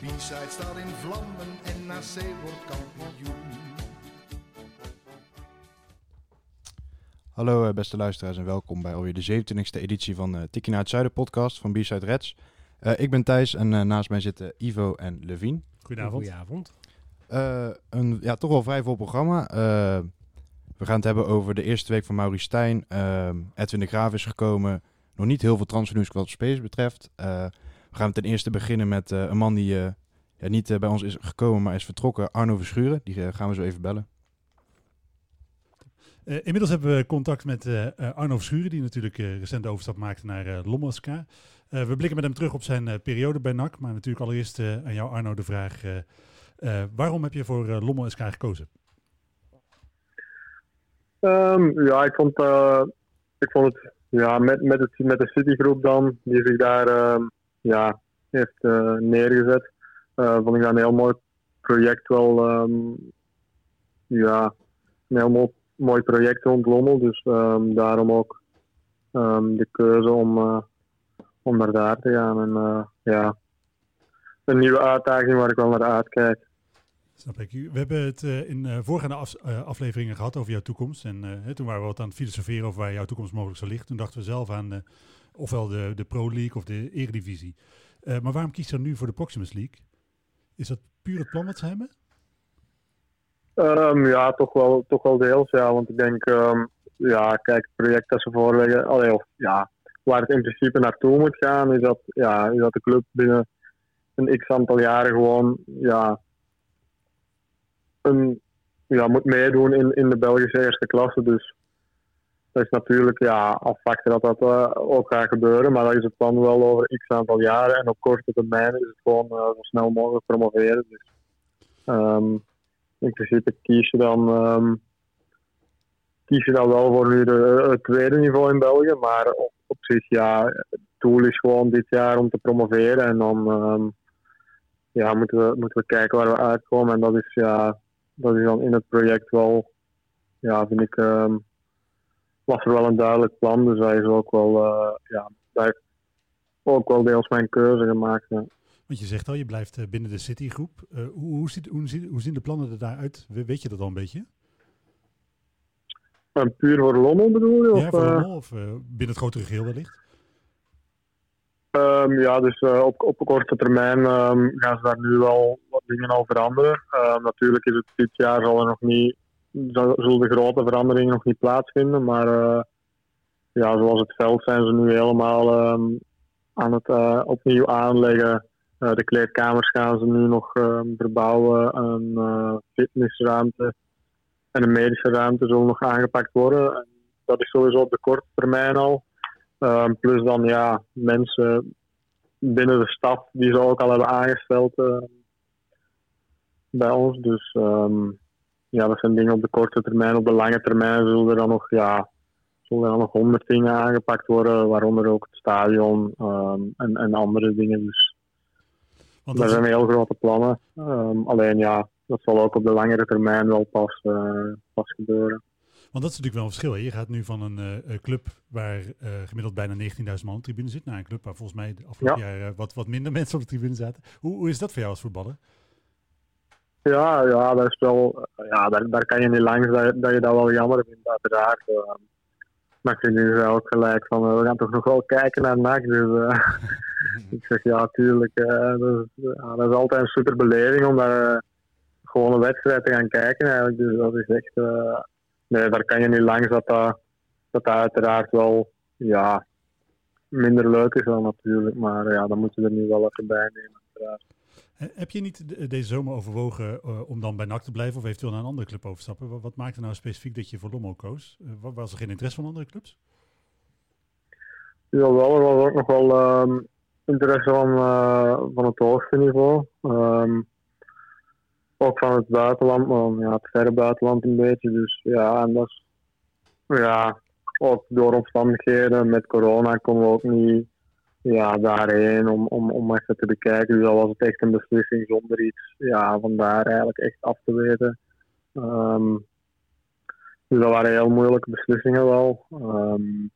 De B-side staat in vlammen en NAC wordt kampioen. Hallo eh, beste luisteraars en welkom bij alweer de 27e editie van uh, Tikkie naar het Zuiden podcast van B-Side Reds. Eh, ik ben Thijs en uh, naast mij zitten Ivo en Levine. Goedenavond. Goedenavond. Uh, een ja, toch wel vrij vol programma. we gaan het hebben over de eerste week van Maurice Stijn. Edwin de Graaf is gekomen. Nog niet heel veel transfernieuws wat space betreft. We gaan ten eerste beginnen met een man die ja, niet bij ons is gekomen, maar is vertrokken. Arno Verschuren. Die gaan we zo even bellen. Uh, inmiddels hebben we contact met uh, Arno Verschuren, die natuurlijk recent de overstap maakte naar uh, Lommelska. we blikken met hem terug op zijn periode bij NAC. Maar natuurlijk allereerst aan jou, Arno, de vraag: waarom heb je voor Lommel SK gekozen? Um, ja, ik vond, ik vond het ja, met, met, het, met de Citygroep dan, die zich daar uh, ja, heeft uh, neergezet, uh, vond ik dat een heel mooi project wel. Um, ja, een heel mooi, mooi project rond Lommel. Dus um, daarom ook de keuze om, om naar daar te gaan. En ja, een nieuwe uitdaging waar ik wel naar uitkijk. Snap ik. We hebben het in voorgaande af, afleveringen gehad over jouw toekomst. En toen waren we wat aan het filosoferen over waar jouw toekomst mogelijk zou liggen. Toen dachten we zelf aan ofwel de, de Pro League of de Eredivisie. maar waarom kies je dan nu voor de Proximus League? Is dat puur het plan wat ze hebben? Um, ja, toch wel, toch wel deels. Ja, want ik denk, um, ja, kijk, het project dat ze voorleggen, allee, of, ja, waar het in principe naartoe moet gaan, is dat, ja, dat de club binnen een x aantal jaren gewoon, ja, ja, moet meedoen in, in de Belgische eerste klasse. Dus dat is natuurlijk ja, afwachten dat dat uh, ook gaat gebeuren. Maar dat is het plan wel over x aantal jaren. En op korte termijn is het gewoon uh, zo snel mogelijk promoveren. Dus um, in principe kies je dan, um, kies dan wel voor nu het tweede niveau in België. Maar op, zich, ja, het doel is gewoon dit jaar om te promoveren. En dan um, ja, moeten, we, moeten we kijken waar we uitkomen. En dat is ja, dat is dan in het project wel, ja, vind ik, was er wel een duidelijk plan. Dus hij is ook wel, uh, ja, ook wel deels mijn keuze gemaakt. Ja. Want je zegt al, je blijft uh, binnen de Citygroep. Uh, hoe, hoe, ziet, hoe, ziet, hoe zien de plannen er daaruit? Weet je dat al een beetje? En puur voor Lommel bedoel je? Ja, of, voor Lommel of binnen het grotere geheel wellicht? Um, ja, dus uh, op, op korte termijn um, gaan ze daar nu wel wat dingen al veranderen. Uh, natuurlijk is het dit jaar zal er nog niet, zullen de grote veranderingen nog niet plaatsvinden. Maar uh, ja, zoals het veld zijn ze nu helemaal um, aan het opnieuw aanleggen. de kleedkamers gaan ze nu nog verbouwen. Een fitnessruimte en een medische ruimte zullen nog aangepakt worden. En dat is sowieso op de korte termijn al. Um, plus dan ja, mensen binnen de staf die ze ook al hebben aangesteld bij ons. Dus ja, dat zijn dingen op de korte termijn. Op de lange termijn zullen er dan nog, ja, zullen er dan nog honderd dingen aangepakt worden, waaronder ook het stadion um, en, en andere dingen. Dus Want dat zijn heel grote plannen. alleen ja, dat zal ook op de langere termijn wel pas, uh, pas gebeuren. Want dat is natuurlijk wel een verschil. Hè? Je gaat nu van een uh, club waar uh, gemiddeld bijna 19.000 man op de tribune zit, naar een club waar volgens mij de afgelopen ja. jaar wat, wat minder mensen op de tribune zaten. Hoe, hoe is dat voor jou als voetballer? Ja, ja, dat is wel, ja daar, daar kan je niet langs dat, dat je dat wel jammer vindt, uiteraard. maar ik vind nu ook gelijk van, we gaan toch nog wel kijken naar NAC. Dus ik zeg ja, tuurlijk. dat, is, dat is altijd een super beleving om daar gewoon een wedstrijd te gaan kijken eigenlijk. Dus dat is echt nee, daar kan je niet langs dat dat, dat, dat uiteraard wel ja, minder leuk is dan natuurlijk. Maar ja, dan moet je er nu wel even bij nemen. Uiteraard. Heb je niet deze zomer overwogen uh, om dan bij NAC te blijven of eventueel naar een andere club overstappen? Wat, maakte nou specifiek dat je voor Lommel koos? Uh, was er geen interesse van andere clubs? Ja, wel. Er was ook nog wel um, interesse van, van het hoogste niveau. Um, ook van het buitenland, maar ja, het verre buitenland een beetje. Dus ja, en dat ja, ook door omstandigheden met corona konden we ook niet ja, daarheen om, om, om even te bekijken. Dus dat was het echt een beslissing zonder iets ja, vandaar eigenlijk echt af te weten. Ehm, dus dat waren heel moeilijke beslissingen wel. Ehm,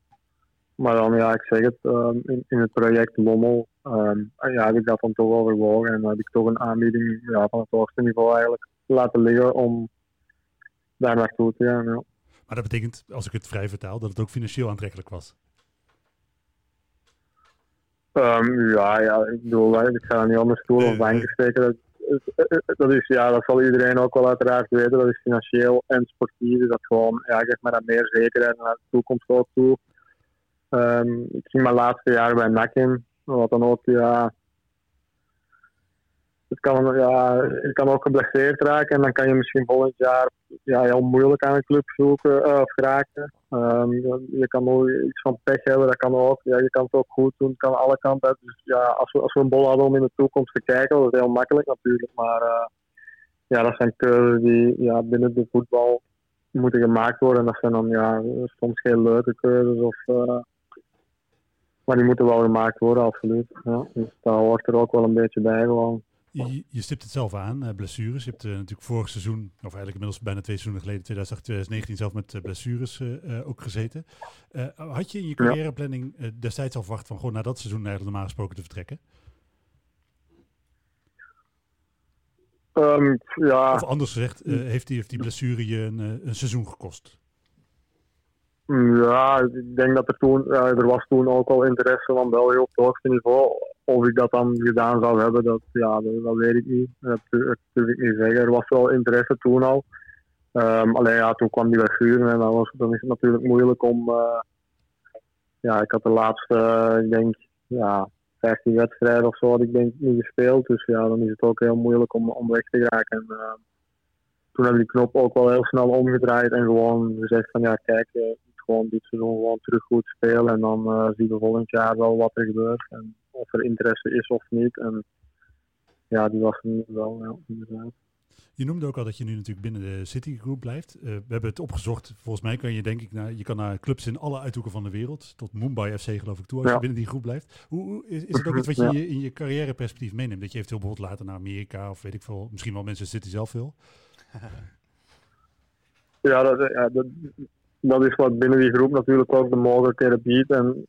maar dan, ja, ik zeg het, ehm, in, in het project Lommel ja, heb ik dat dan toch overwogen. En heb ik toch een aanbieding ja, van het hoogste niveau eigenlijk laten liggen om daar naartoe te gaan. Ja. Maar dat betekent, als ik het vrij vertaal, dat het ook financieel aantrekkelijk was? Um, ja, ja, ik bedoel, ik ga niet onder stoel of banken steken. Dat, dat, is, ja, dat zal iedereen ook wel uiteraard weten. Dat is financieel en sportief. Dus dat gewoon, ja, geeft me dat meer zekerheid naar de toekomst ook toe. Um, ik zie mijn laatste jaar bij NAC in. Wat dan ook, ja, het kan, ja, je kan ook geblesseerd raken en dan kan je misschien volgend jaar ja, heel moeilijk aan een club zoeken uh, of geraken. Um, je kan ook iets van pech hebben, dat kan ook. Ja, je kan het ook goed doen, het kan alle kanten uit. Dus ja, als we, als we een bol hadden om in de toekomst te kijken, dat is heel makkelijk natuurlijk. Maar uh, ja, dat zijn keuzes die ja, binnen de voetbal moeten gemaakt worden. En dat zijn dan ja, soms geen leuke keuzes. Of, uh, maar die moeten wel gemaakt worden, absoluut. Ja, dus daar hoort er ook wel een beetje bij gewoon. Je, je stipt het zelf aan, uh, blessures. Je hebt uh, natuurlijk vorig seizoen, of eigenlijk inmiddels bijna twee seizoenen geleden, 2018, 2019, zelf met uh, blessures ook gezeten. had je in je carrièreplanning destijds al verwacht van gewoon na dat seizoen eigenlijk normaal gesproken te vertrekken? Um, ja. Of anders gezegd, heeft, die, heeft die blessure je een, een seizoen gekost? Ja, ik denk dat er toen, er was toen ook al interesse van België op het hoogste niveau of ik dat dan gedaan zou hebben, dat, ja, dat, weet ik niet. Dat, durf ik niet zeggen. Er was wel interesse toen al. Um, alleen ja, toen kwam die blessure en dan, was, dan is het natuurlijk moeilijk om... Uh, ja, ik had de laatste, uh, ik denk, ja, 15 wedstrijden of zo had ik denk niet gespeeld. Dus ja, dan is het ook heel moeilijk om, om weg te raken. En, uh, toen heb ik die knop ook wel heel snel omgedraaid en gewoon gezegd van ja, kijk, moet gewoon dit seizoen gewoon terug goed spelen. En dan zien we volgend jaar wel wat er gebeurt. En, of er interesse is of niet. En ja, die was er nu wel, ja, inderdaad. Je noemde ook al dat je nu natuurlijk binnen de City Group blijft. Uh, we hebben het opgezocht. Volgens mij kan je denk ik naar, je kan naar clubs in alle uithoeken van de wereld. Tot Mumbai FC geloof ik toe als je binnen die groep blijft. Hoe, is, is het ook iets wat je ja. in je carrièreperspectief meeneemt? Dat je eventueel bijvoorbeeld later naar Amerika of weet ik veel, misschien wel mensen City zelf wil? ja, dat, ja dat, dat, is wat binnen die groep natuurlijk ook de mogelijkheden biedt. En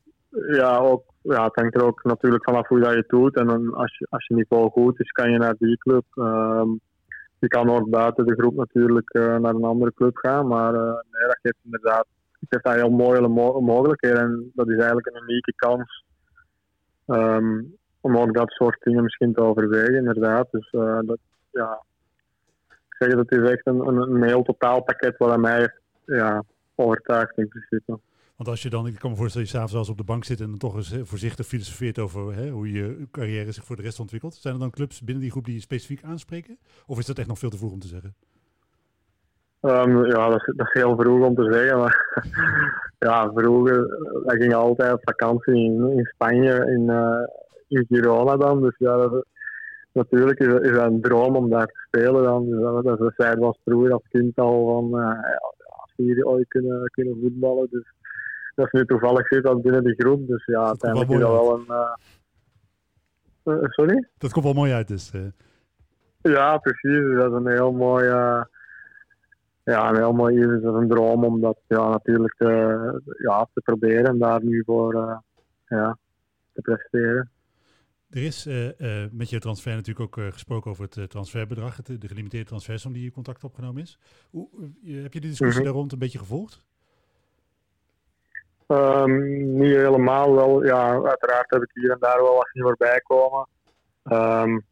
ja, ook ja, het hangt er ook natuurlijk vanaf hoe dat je doet. En dan als, je, als je niveau goed is, kan je naar die club. Um, je kan ook buiten de groep natuurlijk uh, naar een andere club gaan. Maar uh, nee, dat geeft inderdaad het geeft daar heel mooie mo mogelijkheden. En dat is eigenlijk een unieke kans um, om ook dat soort dingen misschien te overwegen, inderdaad. Dus uh, dat, ja, ik zeg dat is echt een, een, heel totaalpakket wat mij ja, overtuigt in principe. Want als je dan, ik kan me voorstellen, je s'avonds als op de bank zit en dan toch eens voorzichtig filosofeert over hè, hoe je carrière zich voor de rest ontwikkelt. Zijn er dan clubs binnen die groep die je specifiek aanspreken? Of is dat echt nog veel te vroeg om te zeggen? Um, ja, dat is, dat heel vroeg om te zeggen. Maar ja, vroeger, wij gingen altijd op vakantie in, in Spanje, in, uh, in Girona dan. Dus ja, dat, natuurlijk is, is dat een droom om daar te spelen dan. Dus dat, dat, dat was vroeger als kind al van, ja, als we hier ooit kunnen, kunnen voetballen. Dus dat is nu toevallig zit dat binnen die groep. Dus ja, uiteindelijk is dat wel een. Uh, sorry? Dat komt wel mooi uit, dus. Uh. Ja, precies. Dat is een heel mooi. Uh, ja, een heel mooi is een droom om dat ja, natuurlijk te, ja, te proberen en daar nu voor ja, te presteren. Er is uh, uh, met je transfer natuurlijk ook uh, gesproken over het transferbedrag, het, de gelimiteerde transfersom die je contact opgenomen is. Hoe, heb je de discussie mm -hmm. daar rond een beetje gevolgd? Um, niet helemaal wel. Ja, uiteraard heb ik hier en daar wel wat zien voorbij komen. Um,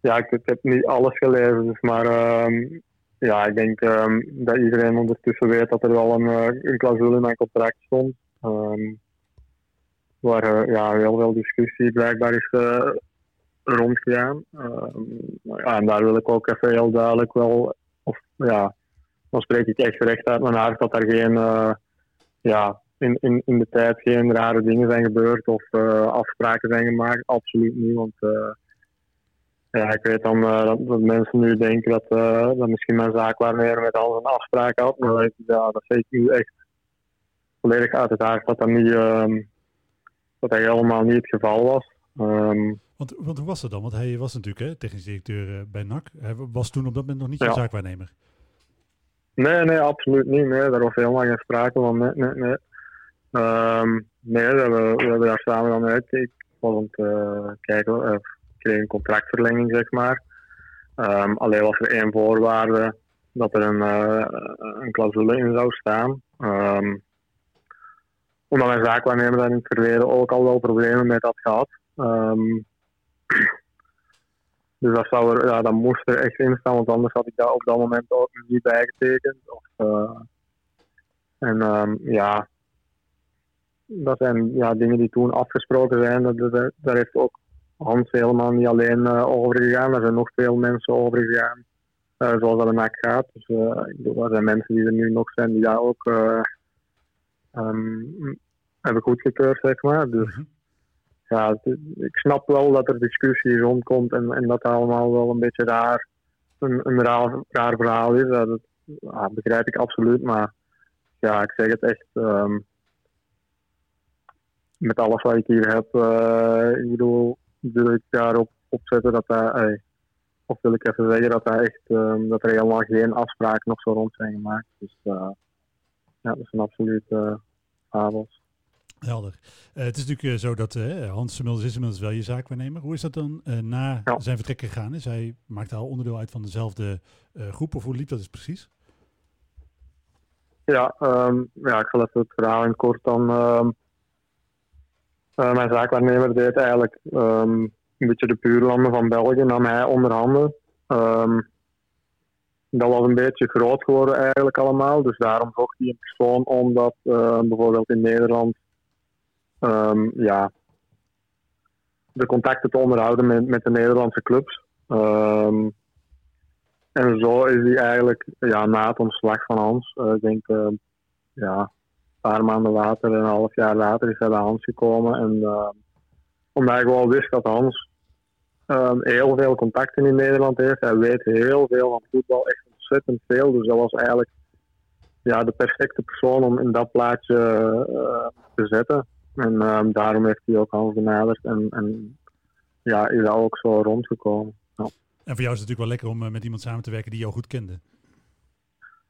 ja, ik, heb niet alles gelezen, dus maar um, ja, ik denk dat iedereen ondertussen weet dat er wel een, een clausule in mijn contract stond. waar uh, ja, heel veel discussie blijkbaar is uh, rondgegaan. ja, en daar wil ik ook even heel duidelijk wel, of ja, dan spreek ik echt recht uit mijn hart dat er geen ja, in, in, in de tijd geen rare dingen zijn gebeurd of uh, afspraken zijn gemaakt. Absoluut niet, want uh, ja, ik weet dan eh, dat, dat mensen nu denken dat, eh, dat misschien mijn zaakwaarnemer met al een afspraak had. Maar dat, ja, dat ik nu echt volledig uit het haar dat dat, niet, ehm, dat dat helemaal niet het geval was. Ehm, Want, want hoe was dat dan? Want hij was natuurlijk hè, technisch directeur eh, bij NAC. Hij was toen op dat moment nog niet Ja. zaakwaarnemer. Nee, nee, absoluut niet. Nee, daar was helemaal geen sprake van. Nee, nee, nee. Ehm, nee, we hebben, daar samen dan uit. Ik was aan het eh, kijken, eh, ik kreeg een contractverlenging, zeg maar. Ehm, alleen was er één voorwaarde dat er een, eh, een clausule in zou staan. Ehm, omdat mijn zaakwaarnemer daar in het verleden ook al wel problemen mee had gehad. Ehm, dus dat, zou er, ja, dat moest er echt in staan, want anders had ik dat op dat moment ook niet bijgetekend. Of, eh, en ehm, ja, dat zijn ja, dingen die toen afgesproken zijn. Dat, daar heeft ook Hans helemaal niet alleen eh, over gegaan. Er zijn nog veel mensen over gegaan. eh, zoals dat een gaat. Dus er zijn mensen die er nu nog zijn die daar ook ehm, hebben goedgekeurd, zeg maar. Dus Mhm. Ja, ik snap wel dat er discussie rondkomt en, en dat allemaal wel een beetje raar, een, een raar, verhaal is. Dat, begrijp ik absoluut, maar ja, ik zeg het echt. ehm, met alles wat ik hier heb, eh, ik bedoel, wil ik daarop opzetten dat eh, of wil ik even zeggen dat, dat, echt, ehm, dat er helemaal geen afspraken nog zo rond zijn gemaakt. Dus eh, ja, dat is een absoluut uh, fabels. Helder. Eh, het is natuurlijk eh, zo dat eh, Hans Smulders is inmiddels wel je zaakwaarnemer. Hoe is dat dan na Ja. zijn vertrek gegaan? Is hij maakte al onderdeel uit van dezelfde groep of hoe liep dat dus precies? Ja, ehm, ja, ik zal even het verhaal in kort dan. ehm, eh, mijn zaakwaarnemer deed eigenlijk ehm, een beetje de buurlanden van België, nam hij onder handen. Ehm, dat was een beetje groot geworden eigenlijk allemaal, dus daarom zocht hij een persoon om dat eh, bijvoorbeeld in Nederland ehm, ja, de contacten te onderhouden met, met de Nederlandse clubs. Ehm, en zo is hij eigenlijk ja, na het ontslag van Hans, eh, ik denk eh, ja, een paar maanden later, een half jaar later, is hij bij Hans gekomen. En omdat hij gewoon wist dat Hans heel veel contacten in Nederland heeft. Hij weet heel veel van voetbal, echt ontzettend veel. Dus dat was eigenlijk ja, de perfecte persoon om in dat plaatje eh, te zetten. En eh, daarom heeft hij ook Hans benaderd en, en ja, is dat ook zo rondgekomen. En voor jou is het natuurlijk wel lekker om eh, met iemand samen te werken die jou goed kende.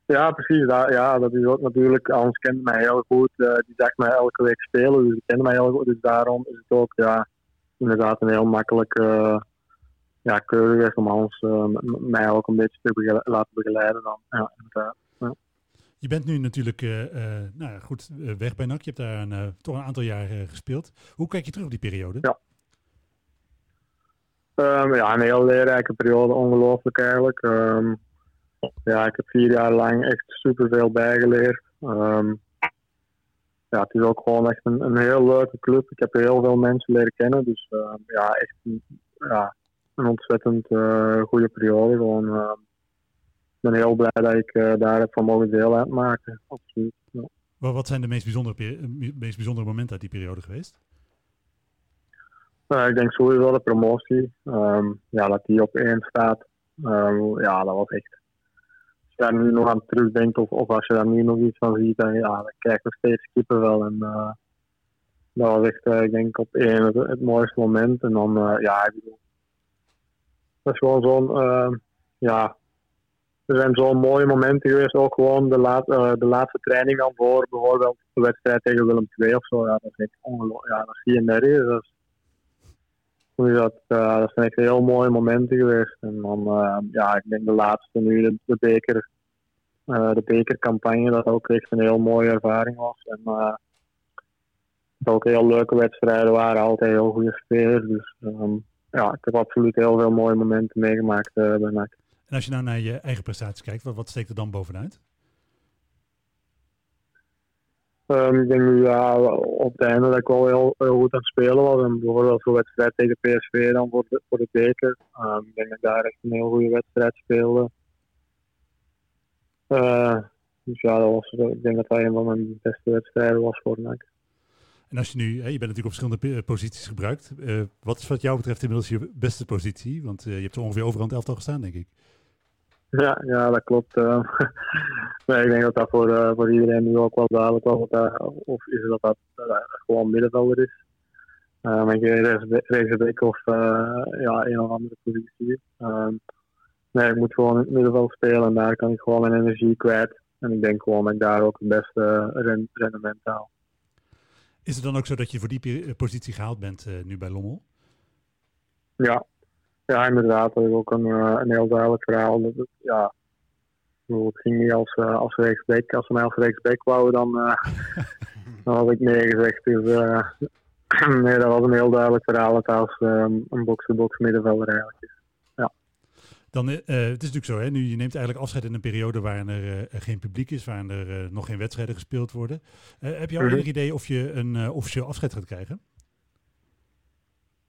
Ja, precies. Dat, ja, dat is ook natuurlijk. Hans kent mij heel goed. eh, die zag mij elke week spelen, dus die kent mij heel goed. Dus daarom is het ook ja, inderdaad een heel makkelijk uh, ja, keuze om Hans uh, mij ook een beetje te laten begeleiden. Dan. Ja, inderdaad. Je bent nu natuurlijk uh, nou ja, goed weg bij NAC. Je hebt daar een, toch een aantal jaar gespeeld. Hoe kijk je terug op die periode? Ja. Um, ja, een heel leerrijke periode, ongelooflijk eigenlijk. Um, ja, ik heb vier jaar lang echt superveel bijgeleerd. Um, ja, het is ook gewoon echt een, heel leuke club. Ik heb heel veel mensen leren kennen. Dus ja, echt een, ja, een ontzettend goede periode. Gewoon, ben heel blij dat ik uh, daar heb van mogen deel uitmaken. Absoluut. Ja. Wat zijn de meest bijzondere, meest bijzondere momenten uit die periode geweest? Uh, ik denk sowieso de promotie. Um, ja, dat die op één staat. Um, ja, dat was echt. Als je daar nu nog aan terugdenkt of, of als je daar nu nog iets van ziet, dan, ja, dan krijg je nog steeds kippenvel. En uh, dat was echt, uh, ik denk, op één het, het mooiste moment. En dan, ja, ik bedoel, dat is gewoon zo'n, ja, er zijn zo'n mooie momenten geweest. Ook gewoon de, laat, de laatste training dan voor bijvoorbeeld de wedstrijd tegen Willem II of zo. Ja, dat is echt ongelooflijk. Ja, dat zie je nergens. Dat is, dat, uh, dat zijn echt heel mooie momenten geweest. En dan, uh, ja, ik denk de laatste nu, de, de beker, uh, de bekercampagne, dat ook echt een heel mooie ervaring was. En dat ook heel leuke wedstrijden waren, altijd heel goede spelers. Dus um, ja, ik heb absoluut heel veel mooie momenten meegemaakt bij NAC. En als je nou naar je eigen prestaties kijkt, wat, wat steekt er dan bovenuit? Um, ik denk nu ja, op het einde dat ik wel heel, heel goed aan het spelen was. En bijvoorbeeld zo'n wedstrijd tegen PSV dan voor de, voor de beker. Um, ik denk dat ik daar echt een heel goede wedstrijd speelde. Uh, dus ja, dat was, ik denk dat dat een van mijn beste wedstrijden was voor NAC. En als je nu, hè, je bent natuurlijk op verschillende eh, posities gebruikt. Uh, wat is wat jou betreft inmiddels je beste positie? Want uh, je hebt er ongeveer overal het elftal gestaan, denk ik. Ja, ja dat klopt. nee, ik denk dat dat voor, voor iedereen nu ook wel duidelijk was. of is dat dat, dat gewoon middenvelder is. Uh, maar geen rechtsback of ja, een of andere positie. Ehm, nee, ik moet gewoon in het middenveld spelen en daar kan ik gewoon mijn energie kwijt. En ik denk gewoon dat ik daar ook het beste rendement haal. Is het dan ook zo dat je voor die eh, positie gehaald bent uh, nu bij Lommel? Ja, ja inderdaad. Dat is ook een, uh, een heel duidelijk verhaal. Dat het, ja, het ging niet als, uh, als rechtsback. Als ze mij als rechtsback wouden, dan, dan had ik nee gezegd. Dus nee, dat was een heel duidelijk verhaal. Als um, een box-to-box middenvelder eigenlijk is. Dan, uh, het is natuurlijk zo, hè, nu je neemt eigenlijk afscheid in een periode waarin er uh, geen publiek is, waarin er uh, nog geen wedstrijden gespeeld worden. heb je al mhm. enig idee of je een officieel afscheid gaat krijgen?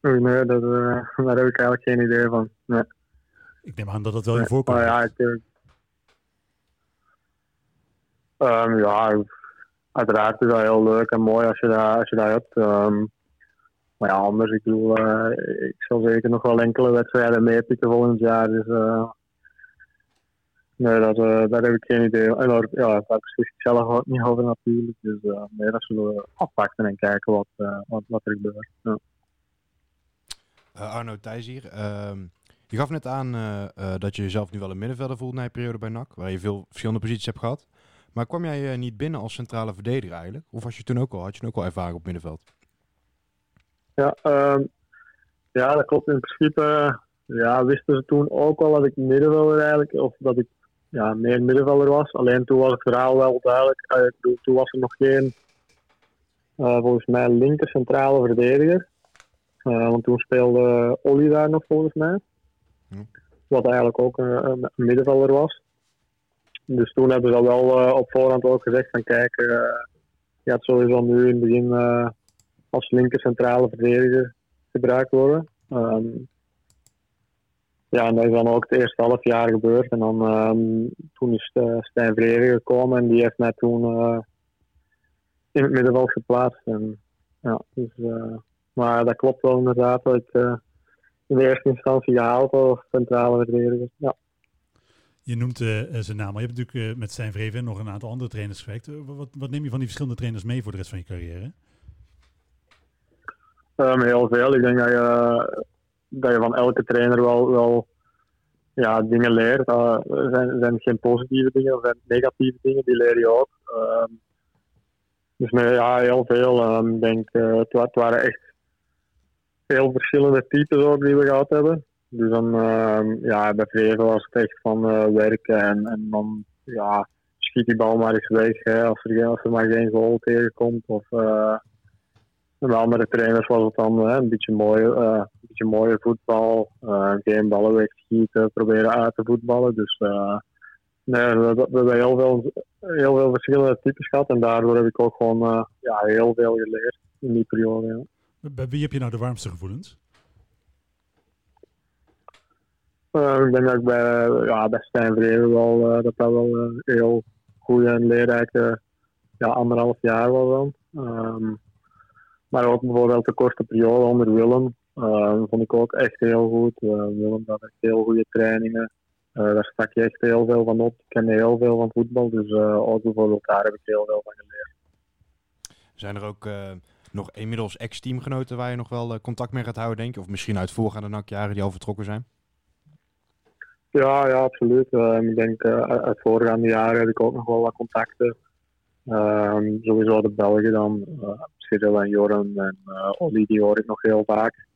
Nee, dat, daar heb ik eigenlijk geen idee van. Nee. Ik neem aan dat dat wel in voorkomt. Oh, ja, ik, um, ja, uiteraard is dat heel leuk en mooi als je dat, als je dat hebt. Um, maar ja, anders, ik bedoel, uh, ik zal zeker nog wel enkele wedstrijden meepikken volgend jaar. Dus uh, nee, dat, uh, daar heb ik geen idee. En daar, ja, daar ik zelf ook niet over natuurlijk. Dus nee, dat zullen we afpakken en kijken wat, wat, wat er gebeurt. Ja. Arno Thijs hier. Ehm, je gaf net aan dat je jezelf nu wel een middenvelder voelt na je periode bij NAC, waar je veel verschillende posities hebt gehad. Maar kwam jij niet binnen als centrale verdediger eigenlijk? Of was je toen ook al, had je toen ook al ervaring op middenveld? Ja, um, ja, dat klopt. In principe ja, wisten ze toen ook wel dat ik middenvelder eigenlijk, of dat ik ja, meer middenvelder was. Alleen toen was het verhaal wel duidelijk. Toen was er nog geen, volgens mij, linker centrale verdediger. Uh, want toen speelde Olly daar nog volgens mij. Wat eigenlijk ook een, een, middenvelder was. Dus toen hebben ze wel op voorhand ook gezegd van kijk, je had sowieso nu in het begin als linker centrale verdediger gebruikt worden. Um, ja, en dat is dan ook het eerste half jaar gebeurd. En dan um, toen is uh, Stijn Vrede gekomen en die heeft mij toen uh, in het middenveld geplaatst. En, ja, dus, uh, maar dat klopt wel inderdaad dat ik in de eerste instantie gehaald als centrale verdediger. Ja. Je noemt zijn naam, maar je hebt natuurlijk met Stijn Vreven en nog een aantal andere trainers gewerkt. wat, wat neem je van die verschillende trainers mee voor de rest van je carrière? Um, heel veel. Ik denk dat je, dat je van elke trainer wel, wel ja, dingen leert. Uh, er zijn, zijn geen positieve dingen, er zijn negatieve dingen, die leer je ook. Um, dus nee, ja, heel veel. Um, ik denk, uh, het, waren echt veel verschillende types ook die we gehad hebben. Dus dan, ja, bij Vreven was het echt van uh, werken en, en dan, ja, schiet die bal maar eens weg hè, als, er, als er maar geen goal tegenkomt. Of, en bij andere trainers was het dan een, beetje mooie, uh, een beetje mooie voetbal. Uh, geen ballen wegschieten, proberen uit te voetballen. Dus uh, nee, we, hebben heel veel, heel veel verschillende types gehad. En daardoor heb ik ook gewoon ja, heel veel geleerd in die periode. Bij wie heb je nou de warmste gevoelens? ik denk dat ik bij, ja, bij Stijn Vreven wel, dat dat wel een heel goede en leerrijke ja, anderhalf jaar was dan. Um, maar ook bijvoorbeeld de korte periode onder Willem. Uh, vond ik ook echt heel goed. Uh, Willem had echt heel goede trainingen. Uh, daar stak je echt heel veel van op. Ik kende heel veel van voetbal. Dus ook bijvoorbeeld daar heb ik heel veel van geleerd. Zijn er ook nog inmiddels ex-teamgenoten waar je nog wel contact mee gaat houden, denk je? Of misschien uit voorgaande nakjaren die al vertrokken zijn? Ja, ja absoluut. ik denk uit voorgaande jaren heb ik ook nog wel wat contacten. Um, sowieso de Belgen dan. Cyril en Joran en uh, Olly, die hoor ik nog heel vaak.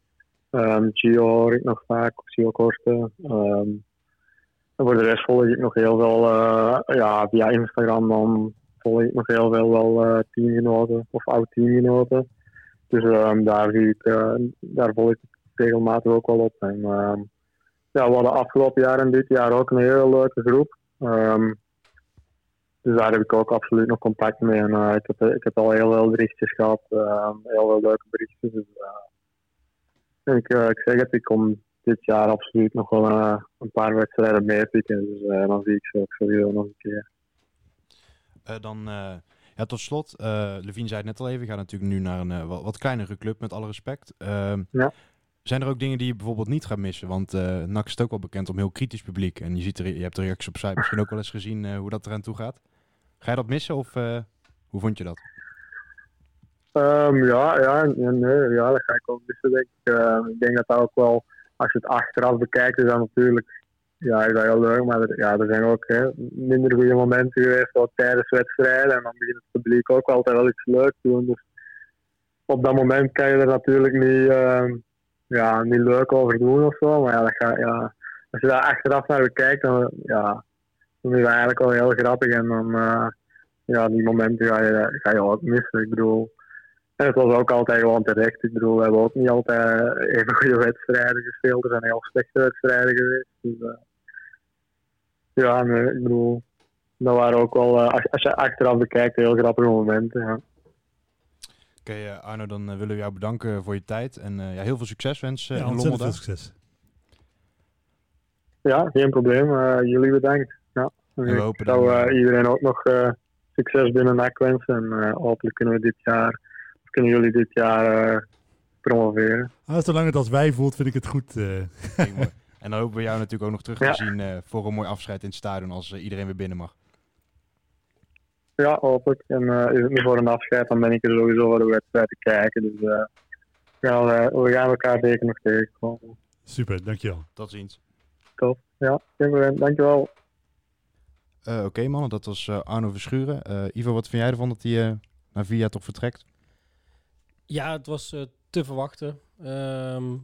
Um, Gio hoor ik nog vaak, Gio Korsten. Um, en voor de rest volg ik nog heel veel, uh, ja, via Instagram dan volg ik nog heel veel wel uh, teamgenoten of oud-teamgenoten. Dus um, daar, zie ik, uh, daar volg ik regelmatig ook wel op. En, ja, we hadden afgelopen jaar en dit jaar ook een heel leuke groep. Um, dus daar heb ik ook absoluut nog contact mee. En uh, ik, heb, ik heb al heel veel berichtjes gehad, heel veel leuke berichtjes. Dus, ik, ik zeg het, ik kom dit jaar absoluut nog wel een paar wedstrijden meepikken. Dus dan zie ik ze ook sowieso nog een keer. Dan Ja, tot slot, eh Levine zei het net al even, je gaat natuurlijk nu naar een eh, wat, wat kleinere club, met alle respect. Ehm, Ja. Zijn er ook dingen die je bijvoorbeeld niet gaat missen? Want eh NAC is ook wel bekend om heel kritisch publiek. En je, ziet er, je hebt de reacties op site misschien ook wel eens gezien eh, hoe dat eraan toe gaat. Ga je dat missen of eh, hoe vond je dat? Ehm, ja, ja, ja, nee, ja, dat ga ik ook missen, denk ik. Ehm, ik denk dat dat ook wel, als je het achteraf bekijkt, is dat natuurlijk, ja, is dat heel leuk. Maar er, ja, er zijn ook hè, minder goede momenten geweest, ook tijdens wedstrijden. En dan begint het publiek ook altijd wel iets leuks doen. Dus op dat moment kan je er natuurlijk niet, ehm, ja, niet leuk over doen of zo. Maar ja, dat ja, als je daar achteraf naar bekijkt, dan, ja, dan is dat eigenlijk wel heel grappig. En dan, eh, ja, die momenten ga je, ga je ook missen. Ik bedoel, en het was ook altijd gewoon terecht. Ik bedoel, we hebben ook niet altijd even goede wedstrijden gespeeld. Er zijn heel slechte wedstrijden geweest. Dus, eh, ja, nee, ik bedoel, dat waren ook wel, eh, als, als je achteraf bekijkt, heel grappige momenten. Ja, Oké eh, Arno, dan willen we jou bedanken voor je tijd. En eh, ja, heel veel succes wensen Ja, in veel succes. ja geen probleem. Eh, jullie bedankt. Ja. we hopen ik zou dan, eh, eh, iedereen ook nog eh, succes binnen NAC wensen. En eh, hopelijk kunnen we dit jaar, kunnen jullie dit jaar eh, promoveren. Ah, zolang het als wij voelt, vind ik het goed. eh. En dan hopen we jou natuurlijk ook nog terug Ja. te zien eh, voor een mooi afscheid in het stadion als iedereen weer binnen mag. Ja, hopelijk. En eh, is het niet voor een afscheid, dan ben ik er sowieso voor de wedstrijd te kijken. Dus eh, ja, we, we gaan elkaar zeker nog tegenkomen. Super, dankjewel. Tot ziens. Top. Ja. Dankjewel. Eh, Oké mannen, dat was eh, Arno Verschuren. Eh, Ivo, wat vind jij ervan dat hij eh naar vier jaar toch vertrekt? Ja, het was eh, te verwachten. Ehm,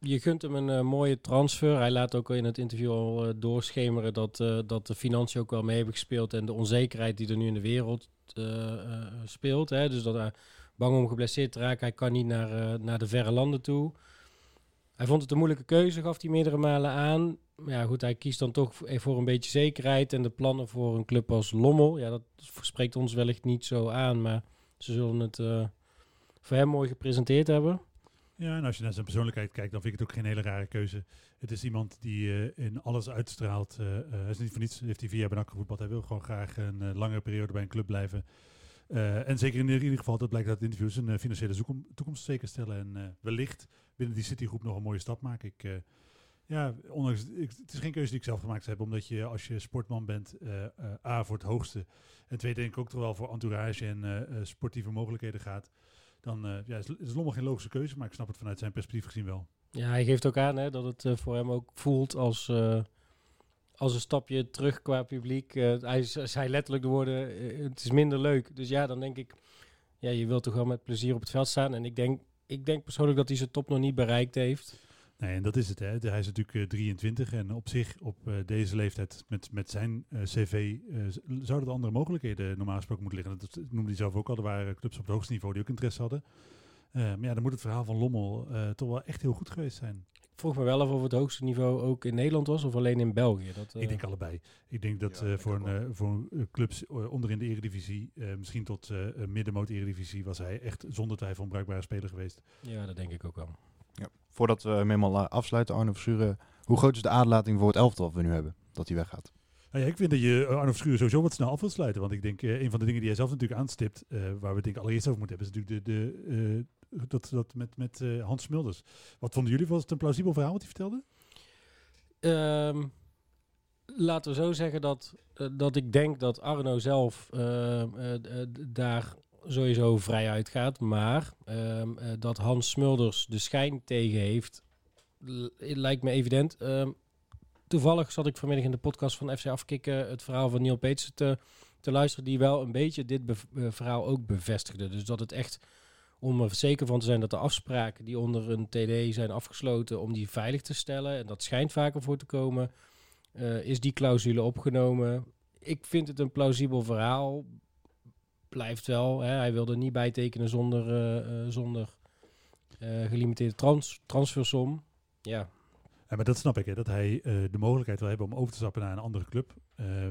je gunt hem een eh, mooie transfer. Hij laat ook in het interview al eh, doorschemeren dat, dat de financiën ook wel mee hebben gespeeld en de onzekerheid die er nu in de wereld speelt. Hè? Dus dat hij bang om geblesseerd te raken. Hij kan niet naar, naar de verre landen toe. Hij vond het een moeilijke keuze, gaf hij meerdere malen aan. Maar ja, goed, hij kiest dan toch voor- een beetje zekerheid. En de plannen voor een club als Lommel, ja, dat spreekt ons wellicht niet zo aan. Maar ze zullen het voor mooi gepresenteerd hebben. Ja, en als je naar zijn persoonlijkheid kijkt, dan vind ik het ook geen hele rare keuze. Het is iemand die eh, in alles uitstraalt. eh, eh, hij is niet voor niets, heeft hij bij NAC gevoetbald. Hij wil gewoon graag een eh, langere periode bij een club blijven. En zeker in ieder geval, dat blijkt uit interviews, een financiële toekomst zeker stellen. En wellicht binnen die Citygroep nog een mooie stap maken. Ik, ja, ondanks, ik, het is geen keuze die ik zelf gemaakt heb, omdat je als je sportman bent, A voor het hoogste. En twee denk ik ook toch wel voor entourage en sportieve mogelijkheden gaat. Dan eh, ja, is, is Lommel geen logische keuze, maar ik snap het vanuit zijn perspectief gezien wel. Ja, hij geeft ook aan hè, dat het eh, voor hem ook voelt als, eh, als een stapje terug qua publiek. Hij zei letterlijk de woorden, het is minder leuk. Dus ja, dan denk ik, ja, je wilt toch wel met plezier op het veld staan. En ik denk, ik denk persoonlijk dat hij zijn top nog niet bereikt heeft. Nee, en dat is het. Hè. Hij is natuurlijk eh, 23 en op zich op eh, deze leeftijd met, met zijn eh, cv eh, zouden er andere mogelijkheden normaal gesproken moeten liggen. Dat noemde hij zelf ook al. Er waren clubs op het hoogste niveau die ook interesse hadden. Eh, maar ja, dan moet het verhaal van Lommel eh, toch wel echt heel goed geweest zijn. Ik vroeg me wel af of het hoogste niveau ook in Nederland was of alleen in België. Dat, eh, Ik denk allebei. Ik denk dat Ja, eh, denk voor, een, eh, voor eh, clubs eh, onderin de eredivisie, eh, misschien tot eh middenmoot eredivisie, was hij echt zonder twijfel een bruikbare speler geweest. Ja, dat denk ik ook wel. Voordat we hem helemaal eh, afsluiten, Arno Verschuren. Hoe groot is de aderlating voor het elftal dat we nu hebben, dat hij weggaat? Nou ja, ik vind dat je eh, Arno Verschuren sowieso wat snel af wilt sluiten. Want ik denk, eh, een van de dingen die hij zelf natuurlijk aanstipt, eh, waar we denk ik allereerst over moeten hebben, is natuurlijk de, de, eh, dat, dat met, met eh, Hans Smulders. Wat vonden jullie? Was het een plausibel verhaal wat hij vertelde? Ehm, laten we zo zeggen dat, dat ik denk dat Arno zelf ehm, eh, eh, daar sowieso vrij uitgaat. Maar ehm, eh, dat Hans Smulders de schijn tegen heeft, lijkt me evident. Ehm, toevallig zat ik vanmiddag in de podcast van FC Afkikken het verhaal van Neil Peetsen te, te luisteren, die wel een beetje dit eh, verhaal ook bevestigde. Dus dat het echt, om er zeker van te zijn dat de afspraken die onder een TD zijn afgesloten, om die veilig te stellen, en dat schijnt vaker voor te komen, eh, is die clausule opgenomen. Ik vind het een plausibel verhaal. Blijft wel, hè, hij wilde niet bijtekenen zonder, eh, eh, zonder eh, gelimiteerde trans transfersom. Ja, Ja, maar dat snap ik, hè, dat hij de mogelijkheid wil hebben om over te stappen naar een andere club.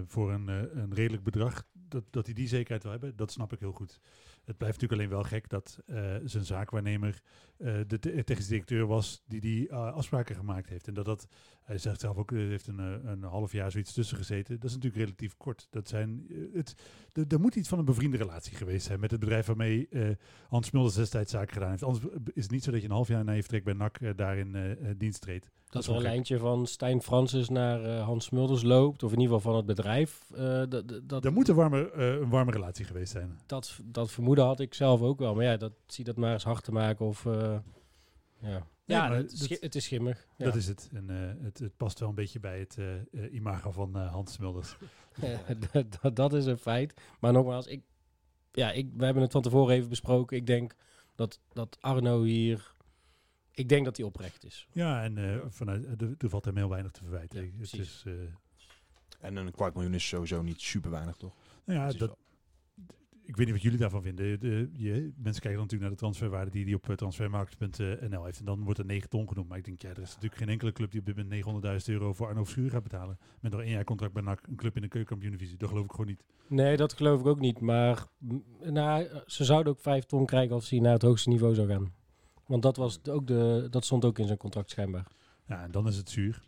voor een, een redelijk bedrag. Dat, dat hij die zekerheid wil hebben, dat snap ik heel goed. Het blijft natuurlijk alleen wel gek dat eh, zijn zaakwaarnemer eh, de te- technische directeur was die die eh, afspraken gemaakt heeft. En dat dat, hij zegt zelf ook, er heeft een, een half jaar zoiets tussen gezeten. Dat is natuurlijk relatief kort. Dat zijn, het, er- moet iets van een bevriende relatie geweest zijn met het bedrijf waarmee Hans Smulders destijds zaken gedaan heeft. Anders is het niet zo dat je een half jaar na je vertrek bij NAC daarin dienst treedt. Dat is er een wel gek. lijntje van Stijn Francis naar Hans Smulders loopt, of in ieder geval van het bedrijf. dat, dat, Er moet een warme, een warme relatie geweest zijn. dat, dat vermoeden had ik zelf ook wel. Maar ja, dat, zie dat maar eens hard te maken of... eh, ja, ja het, is, dat- schi- het is schimmig. Ja. Dat is het. En eh, het, het past wel een beetje bij het eh, eh, imago van eh, Hans Smulders. dat, dat is een feit. Maar nogmaals, ik, ja, ik, we hebben het van tevoren even besproken. Ik denk dat, dat Arno hier... Ik denk dat hij oprecht is. Ja, en eh, vanuit, er, er valt hem heel weinig te verwijten. Ja, het precies. is, eh, En een kwart miljoen is sowieso niet super weinig, toch? nou ja, dat, ik weet niet wat jullie daarvan vinden. De, je, mensen kijken dan natuurlijk naar de transferwaarde die hij op eh, transfermarkt.nl heeft. En dan wordt er 9 ton genoemd. Maar ik denk, ja, er is natuurlijk geen enkele club die op dit moment 900.000 euro voor Arno Verschuur gaat betalen. Met nog één jaar contract bij NAC, een club in de keukenkampioen-divisie. Dat geloof ik gewoon niet. Nee, dat geloof ik ook niet. Maar m, nou, ze zouden ook vijf ton krijgen als hij naar het hoogste niveau zou gaan. Want dat, was ook de, dat stond ook in zijn contract schijnbaar. Ja, en dan is het zuur.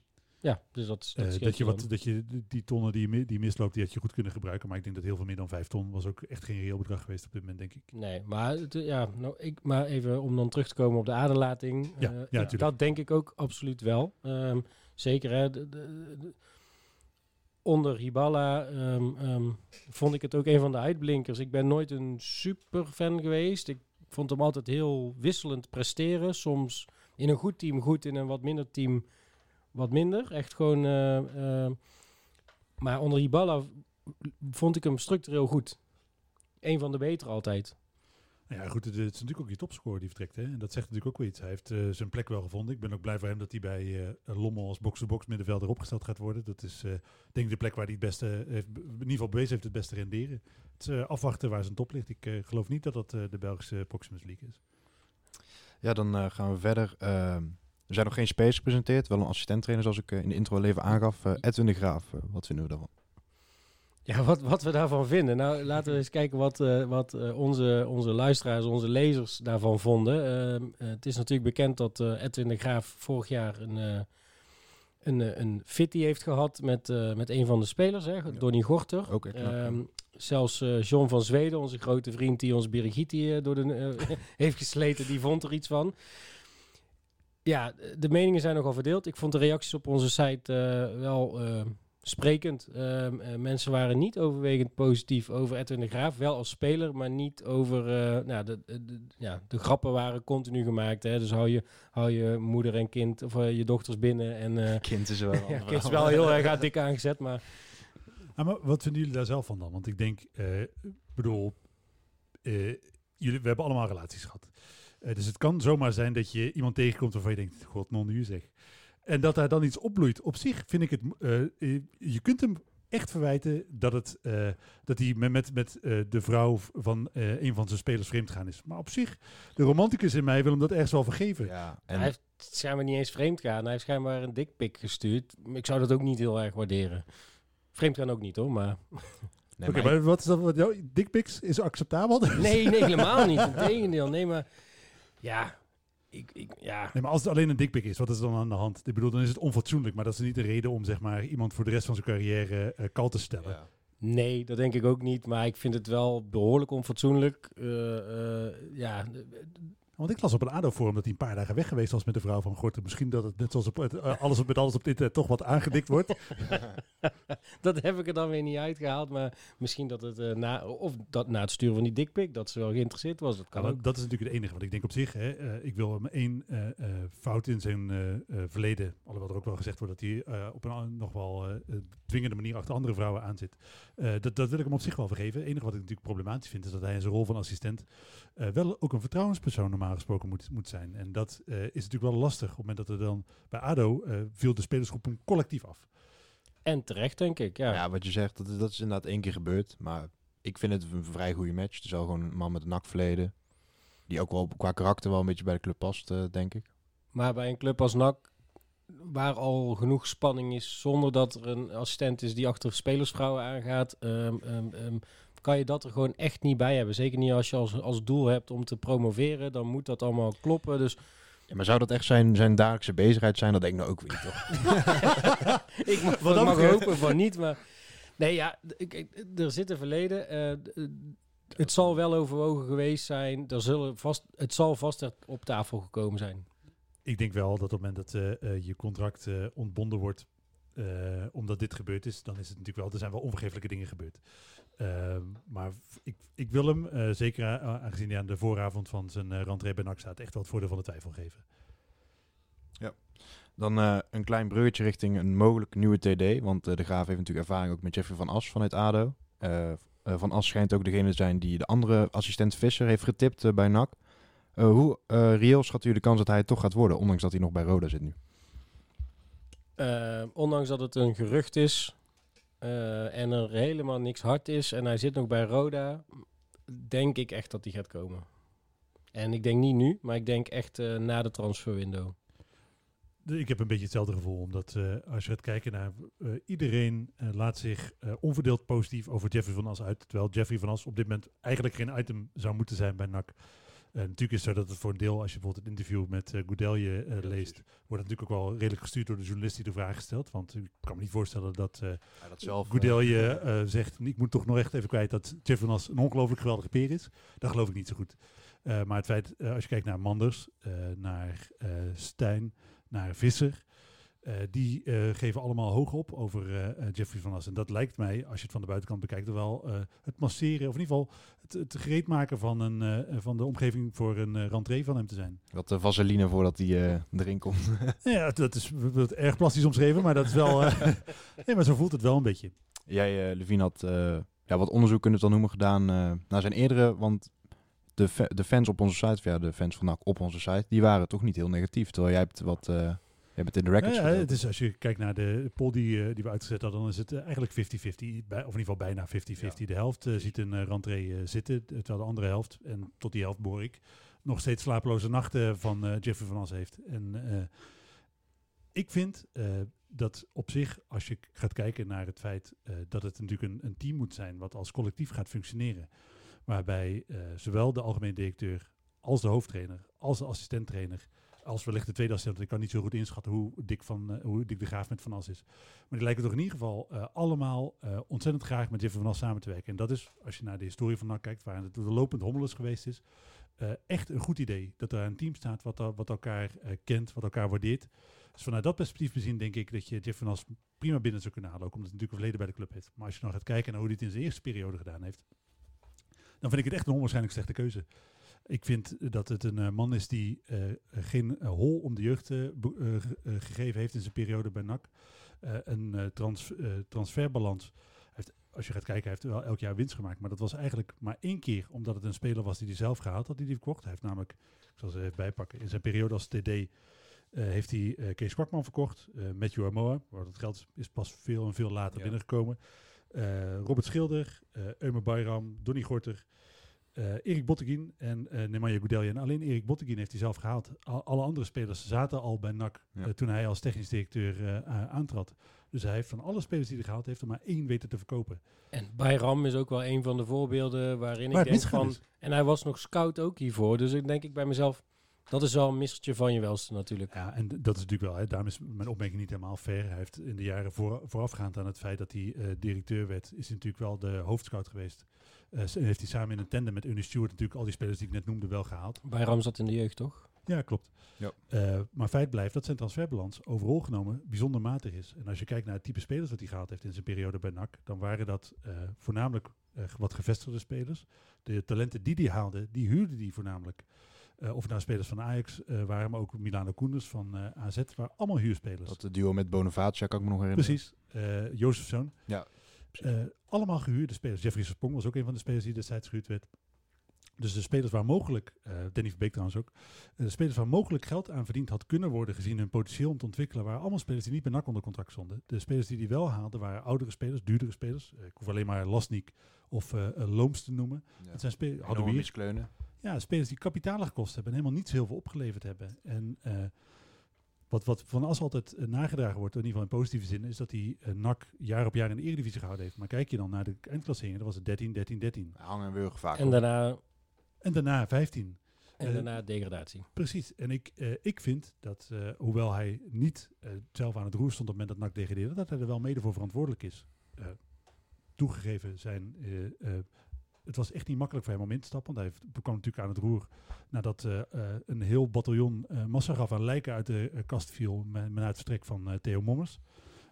Ja, dus dat, dat, Eh, dat, je wat, dat je die tonnen die, je die misloopt, die had je goed kunnen gebruiken. Maar ik denk dat heel veel meer dan 5 ton was ook echt geen reëel bedrag geweest op dit moment, denk ik. Nee, maar, het, ja, nou, ik, maar even om dan terug te komen op de aderlating. Ja, eh, ja, dat denk ik ook absoluut wel. Ehm, zeker hè, de, de- de- onder Hiballa ehm, ehm, vond ik het ook een van de uitblinkers. Ik ben nooit een super fan geweest. Ik vond hem altijd heel wisselend presteren. Soms in een goed team goed, in een wat minder team wat minder. Echt gewoon... eh, eh, maar onder Hiballa vond ik hem structureel goed. Een van de betere altijd. Nou ja, goed, het, het is natuurlijk ook je topscorer die vertrekt. Hè? En dat zegt natuurlijk ook weer iets. Hij heeft eh, zijn plek wel gevonden. Ik ben ook blij voor hem dat hij bij eh, Lommel als box-to-box middenvelder opgesteld gaat worden. Dat is eh, denk ik de plek waar hij het beste, heeft, in ieder geval bewezen heeft het beste renderen. Het is eh, afwachten waar zijn top ligt. Ik geloof niet dat dat de Belgische Proximus League is. Ja, dan eh, gaan we verder. Er zijn nog geen spelers gepresenteerd. Wel een assistent-trainer, zoals ik eh, in de intro al even aangaf. Eh, Edwin de Graaf, eh, wat vinden we daarvan? Ja, wat, wat we daarvan vinden. Nou, laten we eens kijken wat, wat onze, onze luisteraars, onze lezers daarvan vonden. Ehm, eh, het is natuurlijk bekend dat Edwin de Graaf vorig jaar een, een, een fitty heeft gehad met, met een van de spelers, hè, Donny Gorter. Ook. Ehm, zelfs John van Zweden, onze grote vriend die ons Birgitti door de, heeft gesleten, die vond er iets van. Ja, de meningen zijn nogal verdeeld. Ik vond de reacties op onze site eh, wel eh, sprekend. Ehm, eh, mensen waren niet overwegend positief over Edwin de Graaf. Wel als speler, maar niet over... eh, nou, de, de, de- ja, de grappen waren continu gemaakt. Hè? Dus hou je, hou je moeder en kind of je dochters binnen. En eh Kind is wel. ja, kind is wel heel erg dik aangezet, maar... Maar wat vinden jullie daar zelf van dan? Want ik denk, eh, bedoel, eh, jullie, we hebben allemaal relaties gehad. Eh, dus het kan zomaar zijn dat je iemand tegenkomt waarvan je denkt, god, non nu zeg. En dat daar dan iets opbloeit. Op zich vind ik het, eh, eh, je kunt hem echt verwijten dat, het, eh, dat hij met, met, met eh, de vrouw van eh, een van zijn spelers vreemd gaan is. Maar op zich, de romanticus in mij wil hem dat ergens wel vergeven. Ja, Hij heeft schijnbaar niet eens vreemd gaan. Hij heeft schijnbaar een dikpik gestuurd. Ik zou dat ook niet heel erg waarderen. Vreemd gaan ook niet hoor, maar... nee, Oké, maar maar wat is dat? Wat, dickpics is acceptabel? Nee, nee, helemaal niet. Integendeel. Nee, maar... Ja, ik, ik, ja. Nee, maar als het alleen een dikpik is, wat is er dan aan de hand? Ik bedoel, dan is het onfatsoenlijk, maar dat is niet de reden om zeg maar, iemand voor de rest van zijn carrière eh kal te stellen. ja. Nee, dat denk ik ook niet. Maar ik vind het wel behoorlijk onfatsoenlijk. Eh, eh, ja, Want ik las op een ADO-forum dat hij een paar dagen weg geweest was met de vrouw van Gorten. Misschien dat het net zoals op, het, eh, alles, met alles op dit eh, toch wat aangedikt wordt. dat heb ik er dan weer niet uitgehaald. Maar misschien dat het eh, na, of dat na het sturen van die dikpik, dat ze wel geïnteresseerd was. Dat kan ook. dat is natuurlijk het enige wat ik denk op zich. Hè, ik wil hem één fout in zijn verleden, alhoewel er ook wel gezegd wordt dat hij op een nog wel dwingende manier achter andere vrouwen aanzit. Eh, dat, dat wil ik hem op zich wel vergeven. Het enige wat ik natuurlijk problematisch vind is dat hij in zijn rol van assistent wel ook een vertrouwenspersoon normaal gesproken moet, moet zijn. En dat eh, is natuurlijk wel lastig. Op het moment dat er dan bij ADO eh, viel de spelersgroep hem collectief af. En terecht, denk ik. Ja. Ja, wat je zegt, dat, is- dat is inderdaad één keer gebeurd. Maar ik vind het een vrij goede match. Het is wel gewoon een man met een nakverleden. Die ook wel qua karakter wel een beetje bij de club past, eh, denk ik. Maar bij een club als NAC, waar al genoeg spanning is, zonder dat er een assistent is die achter spelersvrouwen aangaat, ehm, ehm, ehm, kan je dat er gewoon echt niet bij hebben. Zeker niet als je als, als doel hebt om te promoveren. Dan moet dat allemaal kloppen. Dus Ja, maar zou dat echt zijn, zijn dagelijkse bezigheid zijn? Dat denk ik nou ook weer niet, toch? ik mag, Wat ik mag hopen van niet, maar... Nee, ja, d- ik- ik- er zit een verleden. eh, het zal wel overwogen geweest zijn. Er zullen vast, het zal vast op tafel gekomen zijn. Ik denk wel dat op het moment dat eh, eh, je contract eh, ontbonden wordt, eh, omdat dit gebeurd is, dan is het natuurlijk wel, er zijn wel onvergeeflijke dingen gebeurd. Ehm, maar ik, ik wil hem, eh, zeker aangezien hij aan de vooravond van zijn uh, rentree bij NAC staat, echt wel het voordeel van de twijfel geven. Dan eh, een klein breurtje richting een mogelijk nieuwe TD. Want eh, de Graaf heeft natuurlijk ervaring ook met Jeffrey van As vanuit ADO. Van As schijnt ook degene te zijn die de andere assistent Visser heeft getipt bij NAC. Eh, hoe eh, reëel schat u de kans dat hij het toch gaat worden, ondanks dat hij nog bij Roda zit nu? Eh, ondanks dat het een gerucht is eh, en er helemaal niks hard is en hij zit nog bij Roda, denk ik echt dat hij gaat komen. En ik denk niet nu, maar ik denk echt eh, na de transferwindow. Ik heb een beetje hetzelfde gevoel, omdat eh, als je gaat kijken naar iedereen laat zich onverdeeld positief over Jeffrey van As uit, terwijl Jeffrey van As op dit moment eigenlijk geen item zou moeten zijn bij NAC. Eh, natuurlijk is het zo dat het voor een deel, als je bijvoorbeeld het interview met uh, Goudelje uh, leest, wordt het natuurlijk ook wel redelijk gestuurd door de journalist die de vraag stelt. Want ik kan me niet voorstellen dat, uh, Ja, dat zelf, Goudelje zegt, ik moet toch nog echt even kwijt dat As een ongelooflijk geweldige peer is. Dat geloof ik niet zo goed. Maar het feit, als je kijkt naar Manders, naar Stijn, naar Visser, uh, die uh, geven allemaal hoog op over uh, Jeffrey van As. En dat lijkt mij, als je het van de buitenkant bekijkt, wel het masseren, of in ieder geval het, het gereed maken van, een, van de omgeving voor een rentree van hem te zijn. Wat de vaseline voordat hij erin komt. ja, dat is dat erg plastisch omschreven, maar dat is wel... nee, maar zo voelt het wel een beetje. Jij, Levine, had ja, wat onderzoek, kunnen we het dan noemen, gedaan naar zijn eerdere... Want de, de fans op onze site, ja, de fans van NAC op onze site, die waren toch niet heel negatief. Terwijl jij hebt wat... Hebt het in de records ja, het is, Als je kijkt naar de poll die, uh, die we uitgezet hadden, dan is het uh, eigenlijk 50-50. Of in ieder geval bijna 50-50. Ja. De helft uh, ziet een uh, rentree zitten, terwijl de andere helft, en tot die helft behoor ik, nog steeds slapeloze nachten van uh, Jeffrey van As heeft. En ik vind dat op zich, als je gaat kijken naar het feit dat het natuurlijk een, een team moet zijn wat als collectief gaat functioneren, waarbij zowel de algemeen directeur als de hoofdtrainer, als de assistenttrainer als wellicht de tweede assistent. Ik kan niet zo goed inschatten hoe dik, van, uh, hoe dik de graaf met Van As is. Maar die lijken toch in ieder geval uh, allemaal uh, ontzettend graag met Jeffrey Van As samen te werken. En dat is, als je naar de historie van NAC kijkt, waar het lopend hommeles geweest is, echt een goed idee. Dat er een team staat wat, wat elkaar kent, wat elkaar waardeert. Dus vanuit dat perspectief bezien denk ik dat je Jeffrey Van As prima binnen zou kunnen halen. Ook omdat hij natuurlijk een verleden bij de club heeft. Maar als je dan gaat kijken naar hoe hij het in zijn eerste periode gedaan heeft, dan vind ik het echt een onwaarschijnlijk slechte keuze. Ik vind dat het een uh, man is die uh, geen uh, hol om de jeugd gegeven heeft in zijn periode bij NAC. een trans, transferbalans. Heeft, als je gaat kijken, hij heeft wel elk jaar winst gemaakt. Maar dat was eigenlijk maar één keer, omdat het een speler was die hij zelf gehaald had, die hij verkocht. Hij heeft namelijk, ik zal ze even bijpakken, in zijn periode als TD heeft hij Kees Kwakman verkocht. Matthew Amoa, waar dat geld is pas veel en veel later ja. binnengekomen. Robert Schilder, Eumer Bayram, Donny Gorter. Uh, Erik Botteguin en uh, Nemanja Goudelje. En alleen Erik Botteguin heeft hij zelf gehaald. Al, alle andere spelers zaten al bij NAC ja. uh, toen hij als technisch directeur aantrad. Dus hij heeft van alle spelers die hij gehaald heeft er maar één weten te verkopen. En Bayram is ook wel een van de voorbeelden waarin maar ik denk van... Is. En hij was nog scout ook hiervoor. Dus ik denk ik bij mezelf... Dat is wel een missertje van je welste natuurlijk. Ja, en dat is natuurlijk wel. Hè, daarom is mijn opmerking niet helemaal fair. Hij heeft in de jaren voor, voorafgaand aan het feit dat hij directeur werd... is hij natuurlijk wel de hoofdscout geweest. Uh, heeft hij samen in een tandem met Ernie Stewart natuurlijk al die spelers die ik net noemde wel gehaald. Bayram zat in de jeugd, toch? Ja, klopt. Ja. Uh, maar feit blijft dat zijn transferbalans overal genomen bijzonder matig is. En als je kijkt naar het type spelers dat hij gehaald heeft in zijn periode bij NAC, dan waren dat uh, voornamelijk wat gevestigde spelers. De talenten die hij haalde, die huurde hij voornamelijk. of nou spelers van Ajax waren, maar ook Milano Koenders van AZ, waren allemaal huurspelers. Dat duo met Bonavacia kan ik me nog herinneren. Precies. Jozefzoon. Ja. Uh, allemaal gehuurde spelers. Jeffrey Sprong was ook een van de spelers die destijds gehuurd werd. Dus de spelers waar mogelijk, uh, Danny Verbeek trouwens ook, uh, de spelers waar mogelijk geld aan verdiend had kunnen worden gezien hun potentieel om te ontwikkelen, waren allemaal spelers die niet bij NAC onder contract stonden. De spelers die die wel haalden waren oudere spelers, duurdere spelers. ik hoef alleen maar Lasnik of Looms te noemen. Ja. Het zijn spelers, hadden we Ja, spelers die kapitalen gekost hebben en helemaal niet zo heel veel opgeleverd hebben. En wat, wat van As altijd eh, nagedragen wordt, in ieder geval in positieve zin, is dat hij eh, NAC jaar op jaar in de Eredivisie gehouden heeft. Maar kijk je dan naar de eindklasseringen, dan was het 13, 13, 13. Hangen en wurgen vaak. En op. daarna, En daarna 15. en Eh, daarna degradatie. Precies. En ik, eh, ik vind dat, eh, hoewel hij niet eh, zelf aan het roer stond op het moment dat NAC degradeerde, dat hij er wel mede voor verantwoordelijk is. Eh, toegegeven zijn, eh, eh, het was echt niet makkelijk voor hem om in te stappen. Want hij kwam natuurlijk aan het roer nadat eh, eh, een heel bataljon eh massa gaf aan lijken uit de eh, kast viel met, met het vertrek van eh, Theo Mommers.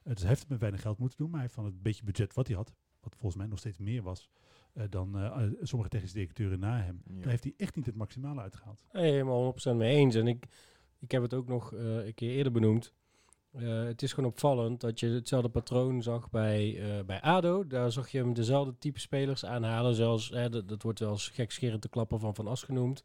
Eh, dus hij heeft het met weinig geld moeten doen, maar hij heeft van het beetje budget wat hij had, wat volgens mij nog steeds meer was eh, dan eh, eh, sommige technische directeuren na hem, Ja. daar heeft hij echt niet het maximale uitgehaald. Nee, helemaal 100% mee eens. En ik, ik heb het ook nog eh, een keer eerder benoemd. Eh, het is gewoon opvallend dat je hetzelfde patroon zag bij, eh, bij ADO. Daar zag je hem dezelfde type spelers aanhalen. Zelfs, hè, dat, dat wordt wel eens gekscherend de klapper van Van As genoemd.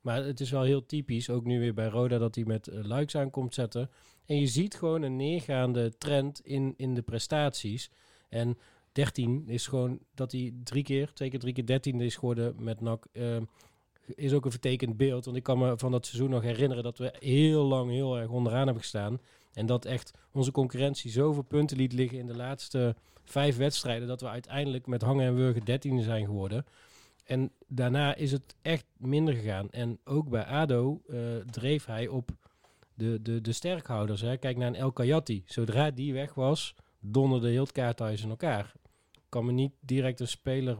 Maar het is wel heel typisch, ook nu weer bij Roda, dat hij met uh, Luiks aankomt zetten. En je ziet gewoon een neergaande trend in, in de prestaties. En 13 is gewoon dat hij drie keer, twee keer drie keer 13 is geworden met NAC. eh, is ook een vertekend beeld. Want ik kan me van dat seizoen nog herinneren dat we heel lang heel erg onderaan hebben gestaan. En dat echt onze concurrentie zoveel punten liet liggen in de laatste vijf wedstrijden. Dat we uiteindelijk met hangen en wurgen 13 zijn geworden. En daarna is het echt minder gegaan. En ook bij ADO uh, dreef hij op de, de, de sterkhouders. Hè. Kijk naar een El Kayati. Zodra die weg was, donderde heel het kaarthuis in elkaar. Ik kan me niet direct een speler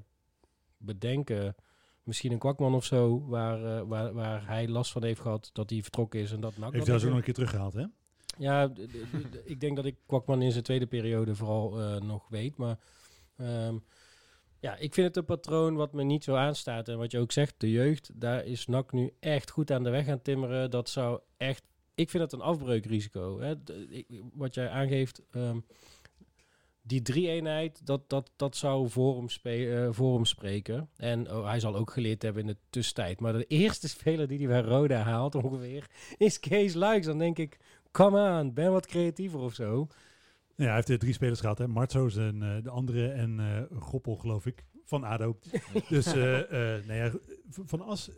bedenken misschien een kwakman of zo, waar, uh, waar, waar hij last van heeft gehad dat hij vertrokken is en dat. Heeft hij zo nog een keer teruggehaald, hè? Ja, ik denk dat ik kwakman in zijn tweede periode vooral uh, nog weet, maar um, ja, ik vind het een patroon wat me niet zo aanstaat en wat je ook zegt, de jeugd, daar is NAC nu echt goed aan de weg aan timmeren. Dat zou echt, ik vind het een afbreukrisico. Hè? Wat jij aangeeft. Um, die drie-eenheid, dat, dat, dat zou voor hem, hem spreken. En oh, hij zal ook geleerd hebben in de tussentijd. Maar de eerste speler die hij bij Roda haalt ongeveer, is Kees Luiks. Dan denk ik, come on, ben wat creatiever of zo. Ja, hij heeft er drie spelers gehad, hè. Marzo's en uh, de andere en uh, Goppel, geloof ik, van ADO. dus, uh, nou ja, Van As,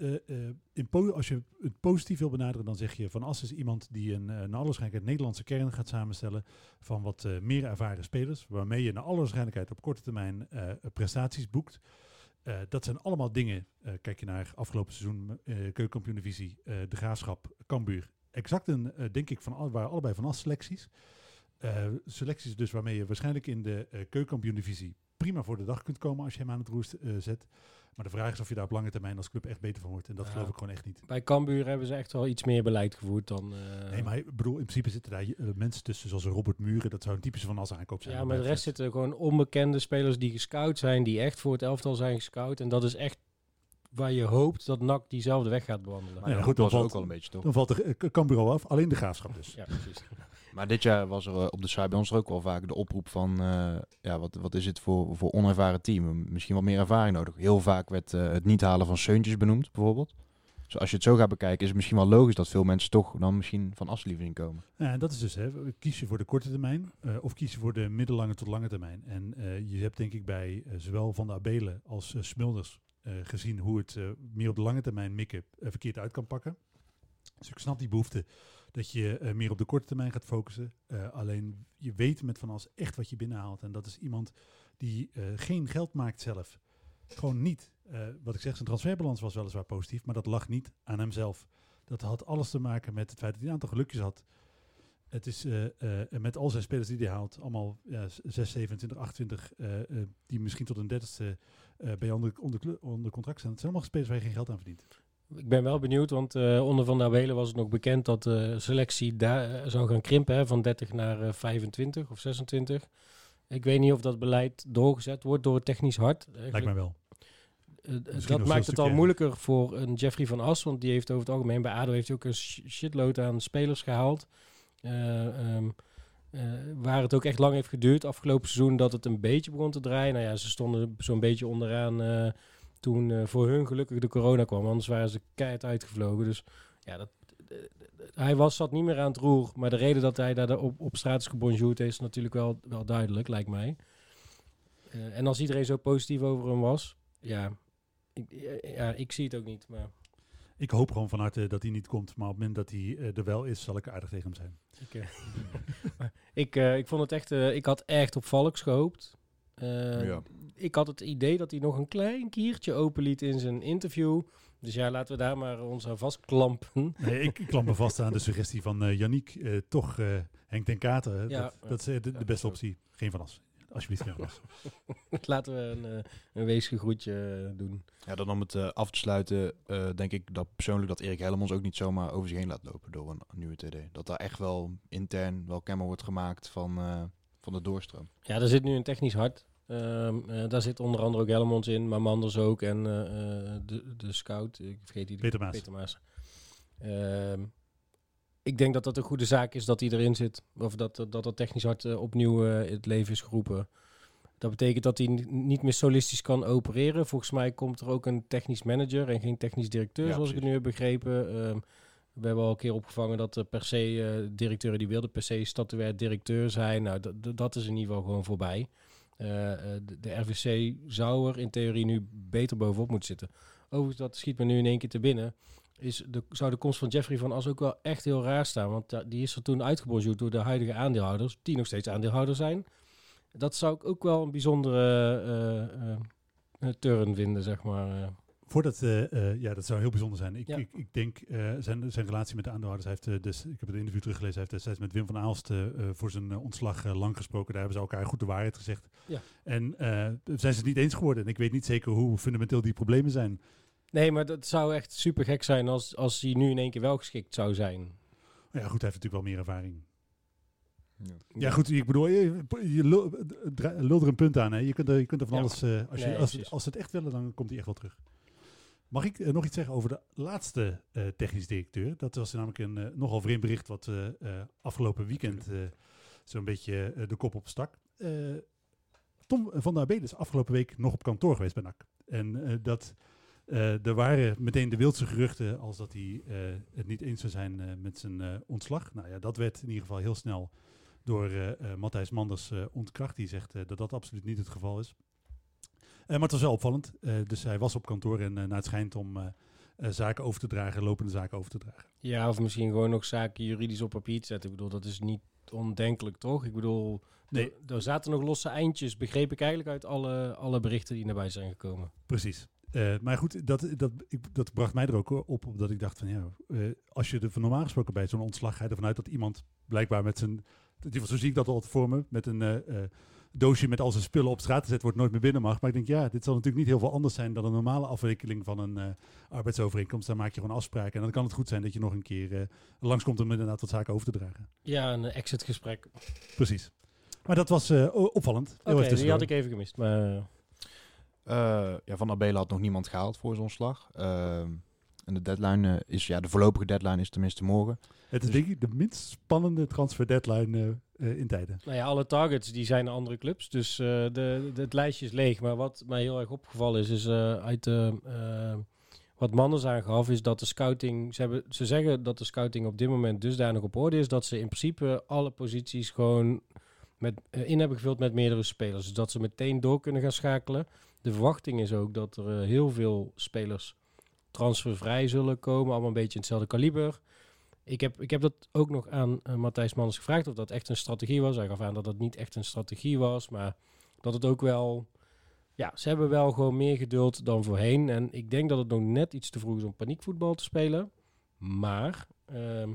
in als je het positief wil benaderen, dan zeg je Van As is iemand die een, naar alle waarschijnlijkheid Nederlandse kern gaat samenstellen van wat meer ervaren spelers, waarmee je naar alle waarschijnlijkheid op korte termijn prestaties boekt. Uh, dat zijn allemaal dingen, uh, kijk je naar afgelopen seizoen, uh, keukenkampioen-divisie, de Graafschap, Cambuur. Exact een, denk ik, van al, waren allebei van as selecties. Uh, selecties dus waarmee je waarschijnlijk in de uh, keukenkampioen-divisie prima voor de dag kunt komen als je hem aan het roer uh, zet. Maar de vraag is of je daar op lange termijn als club echt beter van wordt. En dat ja. geloof ik gewoon echt niet. Bij Cambuur hebben ze echt wel iets meer beleid gevoerd dan... Uh... Nee, maar ik bedoel, in principe zitten daar uh, mensen tussen zoals Robert Muren. Dat zou een typische van als aankoop zijn. Ja, maar de rest zitten gewoon onbekende spelers die gescout zijn. Die echt voor het elftal zijn gescout. En dat is echt waar je hoopt dat NAC diezelfde weg gaat bewandelen. Maar ja, goed, dat was ook wel een beetje toch? Dan valt de Cambuur al af. Alleen de graafschap dus. ja, precies. Maar dit jaar was er uh, op de site bij ons er ook wel vaak de oproep van... Uh, ja, wat, wat is het voor, voor onervaren team? Misschien wat meer ervaring nodig. Heel vaak werd uh, het niet halen van Seuntjes benoemd, bijvoorbeeld. Dus als je het zo gaat bekijken, is het misschien wel logisch dat veel mensen toch dan misschien van Asliever komen. Ja, en dat is dus, hè, kies je voor de korte termijn uh, of kies je voor de middellange tot lange termijn. En uh, je hebt denk ik bij uh, zowel Van de Abelen als Smulders gezien hoe het meer op de lange termijn mikken verkeerd uit kan pakken. Dus ik snap die behoefte dat je meer op de korte termijn gaat focussen. Alleen je weet met Van As echt wat je binnenhaalt. En dat is iemand die geen geld maakt zelf. Gewoon niet. wat ik zeg, zijn transferbalans was weliswaar positief, maar dat lag niet aan hemzelf. Dat had alles te maken met het feit dat hij een aantal gelukjes had. Het is met al zijn spelers die hij haalt, allemaal ja, 6, 27, 28, die misschien tot een dertigste bij onder, onder, onder contract zijn. Het zijn allemaal spelers waar je geen geld aan verdient. Ik ben wel benieuwd, want onder Van der Welen was het nog bekend dat de selectie daar zou gaan krimpen, hè, van 30 naar uh, 25 of 26. Ik weet niet of dat beleid doorgezet wordt door het technisch hart. Lijkt mij wel. Uh, dat maakt het al moeilijker voor een Jeffrey van As, want die heeft over het algemeen bij ADO heeft hij ook een shitload aan spelers gehaald. Um, waar het ook echt lang heeft geduurd afgelopen seizoen dat het een beetje begon te draaien. Nou ja, ze stonden zo'n beetje onderaan toen uh, voor hun gelukkig de corona kwam. Anders waren ze keihard uitgevlogen. Dus ja, dat, hij was, zat niet meer aan het roer. Maar de reden dat hij daar op, op straat is gebonjourd is natuurlijk wel, wel duidelijk, lijkt mij. En als iedereen zo positief over hem was, ja ik, ja, ik zie het ook niet. Maar... Ik hoop gewoon van harte dat hij niet komt. Maar op het moment dat hij eh, er wel is, zal ik aardig tegen hem zijn. Ik, eh, ik, eh, ik vond het echt... eh, ik had echt op Valks gehoopt. Eh, Ja. Ik had het idee dat hij nog een klein kiertje openliet in zijn interview. Dus ja, laten we daar maar ons aan vastklampen. Nee, ik klamp me vast aan de suggestie van eh Yannick. eh, toch eh, Henk ten hè. Ja, dat, dat is de, de beste optie. Geen van as. Alsjeblieft geen van as. laten we een, uh, een weesgegroetje eh, doen. Ja, dan om het eh, af te sluiten, eh, denk ik dat persoonlijk dat Erik Hellemons ook niet zomaar over zich heen laat lopen door een nieuwe TD. Dat daar echt wel intern wel kenbaar wordt gemaakt van, eh, van de doorstroom. Ja, daar zit nu een technisch hart. Ehm, eh, daar zit onder andere ook Helmonds in, maar Manders ook. En eh, eh, de, de scout, ik vergeet die. Peter Maas. Peter Maas. Ehm, ik denk dat dat een goede zaak is dat hij erin zit. Of dat dat, dat technisch hart eh, opnieuw eh, het leven is geroepen. Dat betekent dat hij ni- niet meer solistisch kan opereren. Volgens mij komt er ook een technisch manager en geen technisch directeur, Ja, zoals ik het nu heb begrepen. Ehm, we hebben al een keer opgevangen dat er per se eh, directeuren die wilden per se statuair directeur zijn. Nou, dat- is in ieder geval gewoon voorbij. De, de RVC zou er in theorie nu beter bovenop moeten zitten. Overigens, dat schiet me nu in één keer te binnen. Is de, zou de komst van Jeffrey van As ook wel echt heel raar staan. Want die is er toen uitgebonjourd door de huidige aandeelhouders, die nog steeds aandeelhouder zijn. Dat zou ik ook wel een bijzondere eh, turn vinden, zeg maar. Voordat, ja, dat zou heel bijzonder zijn. Ik, Ja. ik, ik denk, zijn, zijn relatie met de aandeelhouders, hij heeft, dus, ik heb het interview teruggelezen, hij heeft destijds met Wim van Aalst voor zijn ontslag lang gesproken. Daar hebben ze elkaar goed de waarheid gezegd. Ja. En zijn ze het niet eens geworden. En ik weet niet zeker hoe fundamenteel die problemen zijn. Nee, maar dat zou echt super gek zijn als, als hij nu in één keer wel geschikt zou zijn. Ja, goed, hij heeft natuurlijk wel meer ervaring. Ja. Ja, goed, ik bedoel, je, je lult er een punt aan. Hè. Je, kunt er, je kunt er van Ja. alles, eh, als, je, Nee, als, als ze het echt willen, dan komt hij echt wel terug. Mag ik eh, nog iets zeggen over de laatste eh, technisch directeur? Dat was namelijk een nogal vreemd bericht wat eh, eh, afgelopen weekend eh, zo'n beetje de kop op stak. Eh, Tom van der Abelen is afgelopen week nog op kantoor geweest bij NAC. En eh, dat, eh, er waren meteen de wildste geruchten als dat hij eh, het niet eens zou zijn eh, met zijn ontslag. Nou ja, dat werd in ieder geval heel snel door Matthijs Manders ontkracht. Die zegt dat dat absoluut niet het geval is. Maar het was wel opvallend. Dus hij was op kantoor en naar het schijnt om zaken over te dragen, lopende zaken over te dragen. Ja, of misschien gewoon nog zaken juridisch op papier te zetten. Ik bedoel, dat is niet ondenkelijk, toch? Ik bedoel, Nee. er, er zaten nog losse eindjes, begreep ik eigenlijk uit alle, alle berichten die naar buiten zijn gekomen. Precies. Eh, maar goed, dat, dat, ik, dat bracht mij er ook op, op dat ik dacht van ja, eh, als je er van normaal gesproken bij zo'n ontslag ga je ervan uit dat iemand blijkbaar met zijn, zo zie ik dat altijd voor me, met een eh, doosje met al zijn spullen op straat gezet wordt, nooit meer binnen mag. Maar ik denk ja, dit zal natuurlijk niet heel veel anders zijn dan een normale afwikkeling van een arbeidsovereenkomst. Daar maak je gewoon afspraken en dan kan het goed zijn dat je nog een keer langskomt om inderdaad wat zaken over te dragen. Ja, een exitgesprek. Oké, Precies. Maar dat was opvallend. Even die had ik even gemist. Maar ja, van Abela had nog niemand gehaald voor zijn ontslag. Ehm, en de deadline eh, is, ja, de voorlopige deadline is tenminste morgen. Het is denk ik de minst spannende transfer deadline eh, eh, in tijden. nou ja, alle targets die zijn andere clubs. Dus eh, de, de- het lijstje is leeg. Maar wat mij heel erg opgevallen is, is eh, uit de, eh, wat Manders aangaf, is dat de scouting... Ze, hebben, ze zeggen dat de scouting op dit moment dusdanig op orde is... dat ze in principe alle posities gewoon met, eh, in hebben gevuld met meerdere spelers. Dus dat ze meteen door kunnen gaan schakelen. De verwachting is ook dat er eh, heel veel spelers transfervrij zullen komen. Allemaal een beetje in hetzelfde kaliber. Ik heb, ik heb dat ook nog aan eh, Matthijs Manders gevraagd of dat echt een strategie was. Hij gaf aan dat dat niet echt een strategie was, maar dat het ook wel... Ja, ze hebben wel gewoon meer geduld dan voorheen. En ik denk dat het nog net iets te vroeg is om paniekvoetbal te spelen. Maar ehm,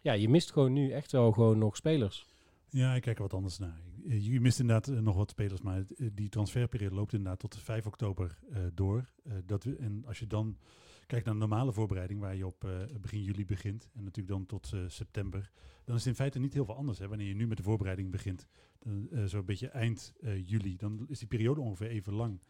ja, je mist gewoon nu echt wel gewoon nog spelers. Ja, ik kijk er wat anders naar. Eh, Je mist inderdaad eh, nog wat spelers, maar eh, die transferperiode loopt inderdaad tot 5 oktober door. Dat en als je dan kijkt naar de normale voorbereiding, waar je op begin juli begint, en natuurlijk dan tot september, dan is het in feite niet heel veel anders. Hè. Wanneer je nu met de voorbereiding begint, zo'n beetje eind juli, dan is die periode ongeveer even lang.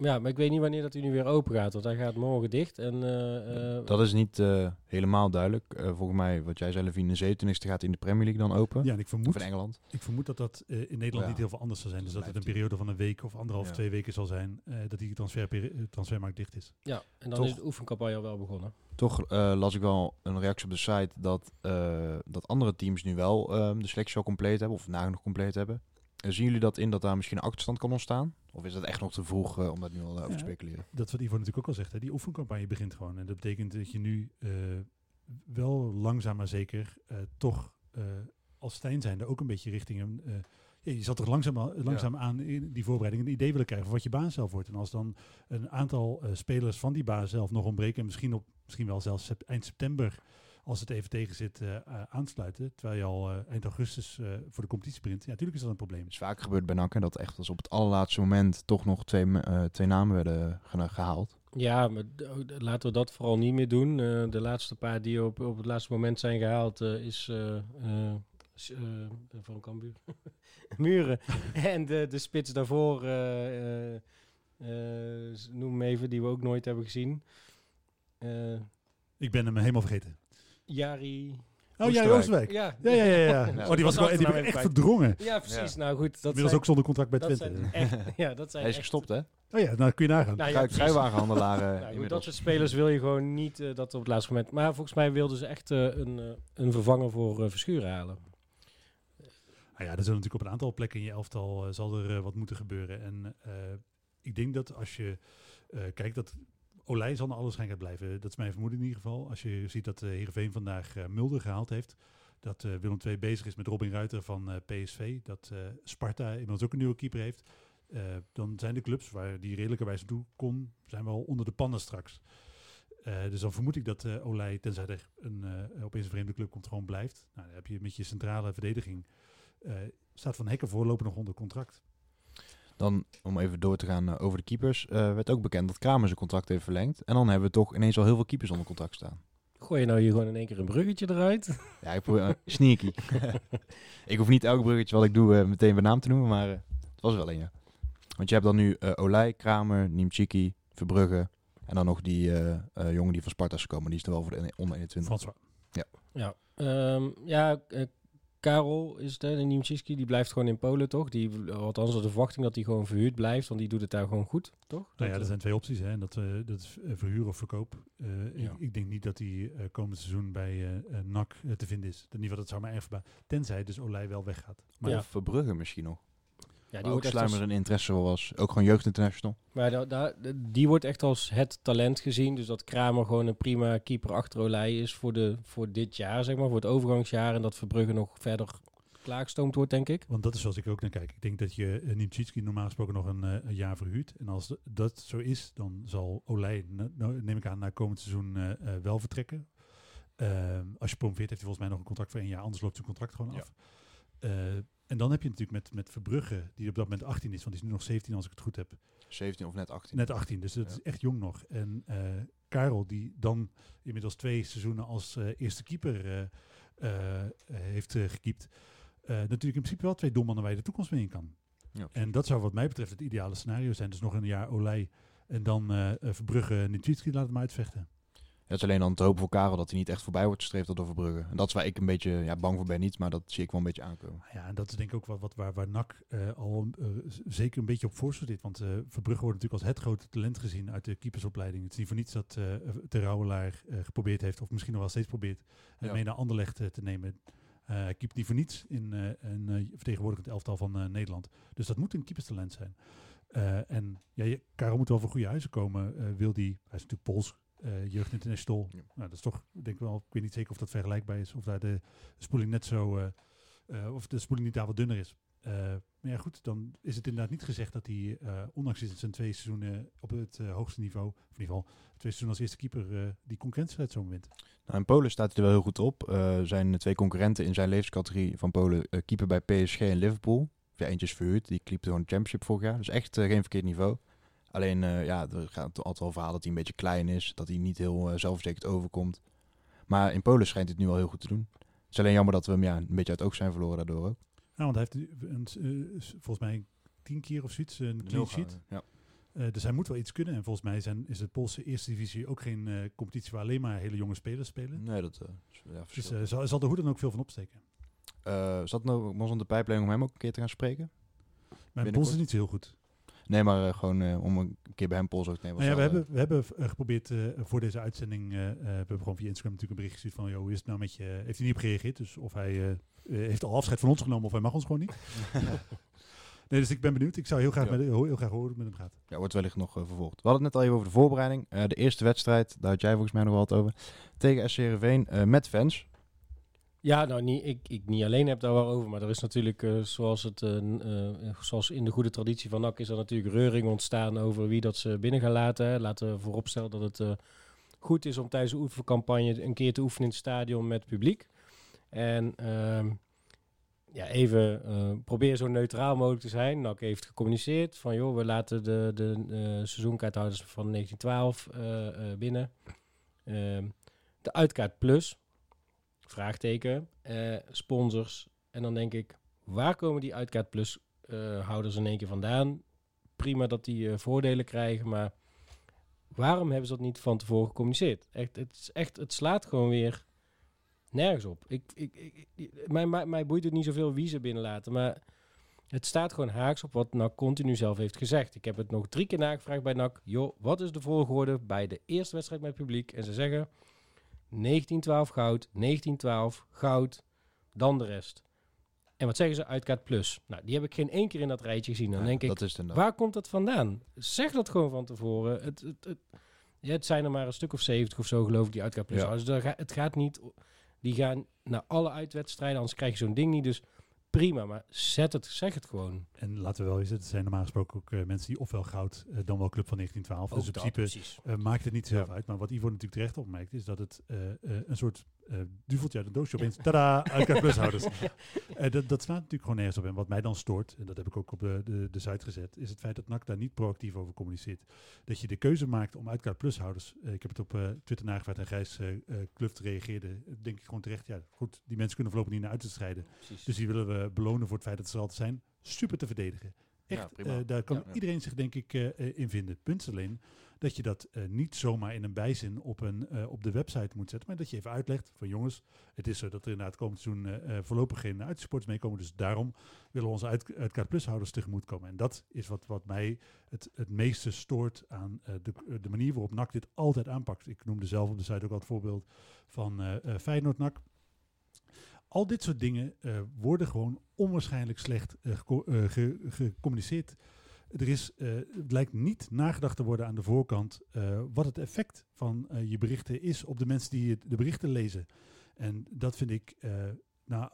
Ja, maar ik weet niet wanneer dat hij nu weer open gaat, want hij gaat morgen dicht. En, eh, eh, Dat is niet eh, helemaal duidelijk. Eh, volgens mij, wat jij zei, Levine, de 27e gaat in de Premier League dan open. Ja, en ik Of vermoed, in Engeland. ik vermoed dat dat eh, in Nederland Ja. niet heel veel anders zal zijn. Dus Dat het een periode van een week of anderhalf, Ja. twee weken zal zijn, eh, dat die transfermarkt dicht is. ja, en dan Toch? is de oefencampagne al wel begonnen. Toch eh, las ik wel een reactie op de site dat, eh, dat andere teams nu wel eh, de selectie al compleet hebben, of nagenoeg compleet hebben. En zien jullie dat in dat daar misschien een achterstand kan ontstaan? Of is dat echt nog te vroeg eh, om dat nu al eh, over te speculeren? Dat is wat Ivo natuurlijk ook al zegt. Hè. Die oefencampagne begint gewoon. En dat betekent dat je nu eh, wel langzaam maar zeker toch als Stijn zijnde ook een beetje richting een... ja, je zal toch langzaam, langzaam aan in die voorbereiding een idee willen krijgen van wat je baan zelf wordt. En als dan een aantal spelers van die baan zelf nog ontbreken en misschien, op, misschien wel zelfs eind september, als het even tegen zit, eh, eh, aansluiten. Terwijl je al eh, eind augustus eh, voor de competitie begint. Ja, natuurlijk is dat een probleem. Het is vaak gebeurd bij NAC hè, dat echt als op het allerlaatste moment toch nog twee, eh, twee namen werden ge- gehaald. Ja, maar oh, laten we dat vooral niet meer doen. Eh, de laatste paar die op, op het laatste moment zijn gehaald eh, is eh, eh, eh, van Cambuur. Muren. en de, de spits daarvoor, eh, eh, eh, noem hem even, die we ook nooit hebben gezien. Eh, Ik ben hem helemaal vergeten. Jari. Oh ja, Oosterwijk. Ja, Ja, ja, ja. ja. Ja. Oh, die was wel, die ben ik echt verdrongen. Ja, precies. Nou goed, dat Inmiddels zijn, ook zonder contract bij dat Twente. ja, dat zijn Hij is echt- gestopt, hè? Oh ja, nou kun je nagaan. Nou, ja, Nou, dat soort spelers wil je gewoon niet eh, dat op het laatste moment. Maar volgens mij wilden ze echt eh, een, eh, een vervanger voor Verschuren halen. Nou ja, er zullen natuurlijk op een aantal plekken in je elftal zal er wat moeten gebeuren. En eh, ik denk dat als je eh, kijkt dat Olij zal naar alle waarschijnlijkheid blijven. Dat is mijn vermoeden in ieder geval. Als je ziet dat uh, Heerenveen vandaag eh, Mulder gehaald heeft. Dat eh, Willem II bezig is met Robin Ruiter van eh, PSV. Dat eh, Sparta inmiddels ook een nieuwe keeper heeft. Eh, dan zijn de clubs waar die redelijkerwijs toe kon, zijn wel onder de pannen straks. Dus dan vermoed ik dat Olij, tenzij er een, opeens een vreemde club komt, gewoon blijft. Nou, dan heb je met je centrale verdediging staat Van Hekken voorlopig nog onder contract. Dan, om even door te gaan uh, over de keepers, uh, werd ook bekend dat Kramer zijn contract heeft verlengd. En dan hebben we toch ineens al heel veel keepers onder contract staan. Gooi je nou hier gewoon in één keer een bruggetje eruit? Ja, ik probeer uh, sneaky. ik hoef niet elk bruggetje wat ik doe uh, meteen bij naam te noemen, maar het was wel een, ja. Want je hebt dan nu Olij, Kramer, Niemchiki, Verbrugge en dan nog die jongen die van Sparta is gekomen. Die is er wel voor de onder 21. François. Ja, ja, um, ja Karel is het, de Niemczyski, die blijft gewoon in Polen, toch? Die, althans, de verwachting dat hij gewoon verhuurd blijft, want die doet het daar gewoon goed, toch? Nou ja, er zijn twee opties, hè. En dat, uh, dat is uh, verhuur of verkoop. Uh, Ja. ik, ik denk niet dat hij uh, komend seizoen bij uh, NAC uh, te vinden is. In ieder geval, dat zou mij erg verbazen. Tenzij dus Olij wel weggaat. Maar Ja. of Verbrugge misschien nog. Ja, Die ook Sluimer als- een interesse was. Ook gewoon jeugd international. Maar da- da- die wordt echt als het talent gezien. Dus dat Kramer gewoon een prima keeper achter Olij is voor, de, voor dit jaar, zeg maar. Voor het overgangsjaar. En dat Verbrugge nog verder klaargestoomd wordt, denk ik. Want dat is zoals ik er ook naar kijk. Ik denk dat je uh, normaal gesproken nog een, uh, een jaar verhuurt. En als de- dat zo is, dan zal Olij, nou, neem ik aan, na komend seizoen uh, uh, wel vertrekken. Ehm, als je promoveert, heeft hij volgens mij nog een contract voor één jaar. Anders loopt zijn contract gewoon Ja. af. Eh, en dan heb je natuurlijk met, met Verbrugge, die op dat moment 18 is. Want die is nu nog 17 als ik het goed heb. 17 of net 18. Net 18, dus dat Ja. is echt jong nog. En eh, Karel, die dan inmiddels twee seizoenen als eh, eerste keeper eh, heeft gekiept. Natuurlijk in principe wel twee doelmannen waar je de toekomst mee in kan. Ja. En dat zou wat mij betreft het ideale scenario zijn. Dus nog een jaar Olij en dan Verbrugge Nitwitski laat hem uitvechten. Het is alleen dan te hopen voor Karel dat hij niet echt voorbij wordt gestreefd door Verbrugge. En dat is waar ik een beetje ja, bang voor ben, niet, maar dat zie ik wel een beetje aankomen. Ja, en dat is denk ik ook wat, wat waar, waar NAC uh, al uh, zeker een beetje op voorsorteert. Want uh, Verbrugge wordt natuurlijk als het grote talent gezien uit de keepersopleiding. Het is niet voor niets dat uh, de Rauwelaar uh, geprobeerd heeft, of misschien nog wel steeds probeert, Ja. mee naar Anderlecht te nemen. Hij keept niet voor niets in een vertegenwoordigend elftal van Nederland. Dus dat moet een keeperstalent zijn. En ja, je, Karel moet wel voor goede huizen komen. Wil die, hij is natuurlijk Pools, uh, jeugd international. Ja. Nou, dat is toch, ik denk wel, ik weet niet zeker of dat vergelijkbaar is. Of daar de spoeling net zo, uh, uh, of de spoeling niet daar wat dunner is. Maar ja, goed, dan is het inderdaad niet gezegd dat hij, ondanks zijn twee seizoenen op het hoogste niveau, of in ieder geval twee seizoenen als eerste keeper, die concurrentiewedstrijd zo wint. Nou, in Polen staat hij er wel heel goed op. Zijn twee concurrenten in zijn levenscategorie van Polen keeper bij PSG en Liverpool. Ja, eentje is verhuurd, die kliepte gewoon de championship vorig jaar. Dus echt geen verkeerd niveau. Alleen, uh, ja, er gaat altijd wel verhaal dat hij een beetje klein is. Dat hij niet heel uh, zelfverzekerd overkomt. Maar in Polen schijnt hij het nu wel heel goed te doen. Het is alleen jammer dat we hem ja, een beetje uit het oog zijn verloren daardoor ook. Ja, want hij heeft een, uh, volgens mij tien keer of zoiets een clean sheet. Ja. Dus hij moet wel iets kunnen. En volgens mij zijn, is de Poolse eerste divisie ook geen competitie waar alleen maar hele jonge spelers spelen. Nee, dat uh, ja, Dus zal, zal de hoe dan ook veel van opsteken. Zat nou was aan de pijpleiding om hem ook een keer te gaan spreken? Mijn pols is niet zo heel goed. Nee, maar uh, gewoon uh, om een keer bij hem pols te nemen. Ja, we, hebben, we hebben uh, geprobeerd voor deze uitzending, we hebben gewoon via Instagram natuurlijk een bericht gestuurd van, joh, hoe is het nou met je, heeft hij niet op gereageerd? Dus of hij heeft al afscheid van ons genomen of hij mag ons gewoon niet. Nee, dus ik ben benieuwd. Ik zou heel graag, Ja. met, heel, heel graag horen hoe het met hem gaat. Ja, wordt wellicht nog eh, vervolgd. We hadden het net al even over de voorbereiding. Eh, de eerste wedstrijd, daar had jij volgens mij nog wel wat over. Tegen SC Heerenveen eh, met fans. Ja, nou, niet, ik, ik niet alleen heb daar wel over, maar er is natuurlijk, eh, zoals, het, eh, eh, zoals in de goede traditie van NAC, is er natuurlijk reuring ontstaan over wie dat ze binnen gaan laten. Laten we vooropstellen dat het goed is om tijdens de oefencampagne een keer te oefenen in het stadion met publiek. En ehm, ja, even probeer zo neutraal mogelijk te zijn. NAC heeft gecommuniceerd van, joh, we laten de, de seizoenkaarthouders van 1912 eh, eh, binnen. Ehm, de uitkaart plus, vraagteken, eh, sponsors. En dan denk ik, waar komen die uitkaart plus eh, houders in één keer vandaan? Prima dat die eh, voordelen krijgen, maar waarom hebben ze dat niet van tevoren gecommuniceerd? Echt, het, is echt, het slaat gewoon weer nergens op. Ik, ik, ik, mij, mij boeit het niet zoveel wie ze binnenlaten, maar het staat gewoon haaks op wat NAC continu zelf heeft gezegd. Ik heb het nog drie keer nagevraagd bij NAC. Joh, wat is de volgorde bij de eerste wedstrijd met publiek? En ze zeggen 1912 goud, 1912 goud, dan de rest. En wat zeggen ze? Uitkaart plus. Nou, die heb ik geen één keer in dat rijtje gezien. Dan Ja, denk ik. Waar komt dat vandaan? Zeg dat gewoon van tevoren. Het, het, het, ja, het zijn er maar een stuk of 70 of zo, geloof ik, die uitkaartplus Ja. houden. Dus het gaat niet... Die gaan naar alle uitwedstrijden, anders krijg je zo'n ding niet. Dus prima, maar zet het, zeg het gewoon. En laten we wel eens, het zijn normaal gesproken ook eh, mensen die ofwel goud, eh, dan wel club van 1912. dus in Ook dat, principe precies. eh, maakt het niet zo heel Ja. veel uit. Maar wat Ivo natuurlijk terecht opmerkt, is dat het een soort duveltje uit een doosje opeens, tada, uitkaart plushouders. Dat, dat slaat natuurlijk gewoon nergens op. En wat mij dan stoort, en dat heb ik ook op de, de, de site gezet, is het feit dat NAC daar niet proactief over communiceert. Dat je de keuze maakt om uitkaart plushouders, ik heb het op Twitter nagevraagd en Gijs Kluft reageerde, denk ik gewoon terecht, ja goed, die mensen kunnen voorlopig niet naar uitstrijden. precies. Dus die willen we belonen voor het feit dat ze altijd zijn. Super te verdedigen. Echt, Ja, eh, daar kan Ja. iedereen zich denk ik eh, eh, in vinden. Punt alleen dat je dat eh, niet zomaar in een bijzin op, een, eh, op de website moet zetten. Maar dat je even uitlegt van jongens, het is zo dat er inderdaad komend seizoen eh, eh, voorlopig geen uitsports meekomen. Dus daarom willen we onze uit, uitkaart plushouders tegemoet komen. En dat is wat, wat mij het, het meeste stoort aan eh, de, eh, de manier waarop NAC dit altijd aanpakt. Ik noemde zelf op de site ook al het voorbeeld van eh eh, Feyenoord-NAC. Al dit soort dingen eh, worden gewoon onwaarschijnlijk slecht eh, eh, ge- gecommuniceerd. Er is, het lijkt niet nagedacht te worden aan de voorkant wat het effect van je berichten is op de mensen die de berichten lezen. En dat vind ik, nou,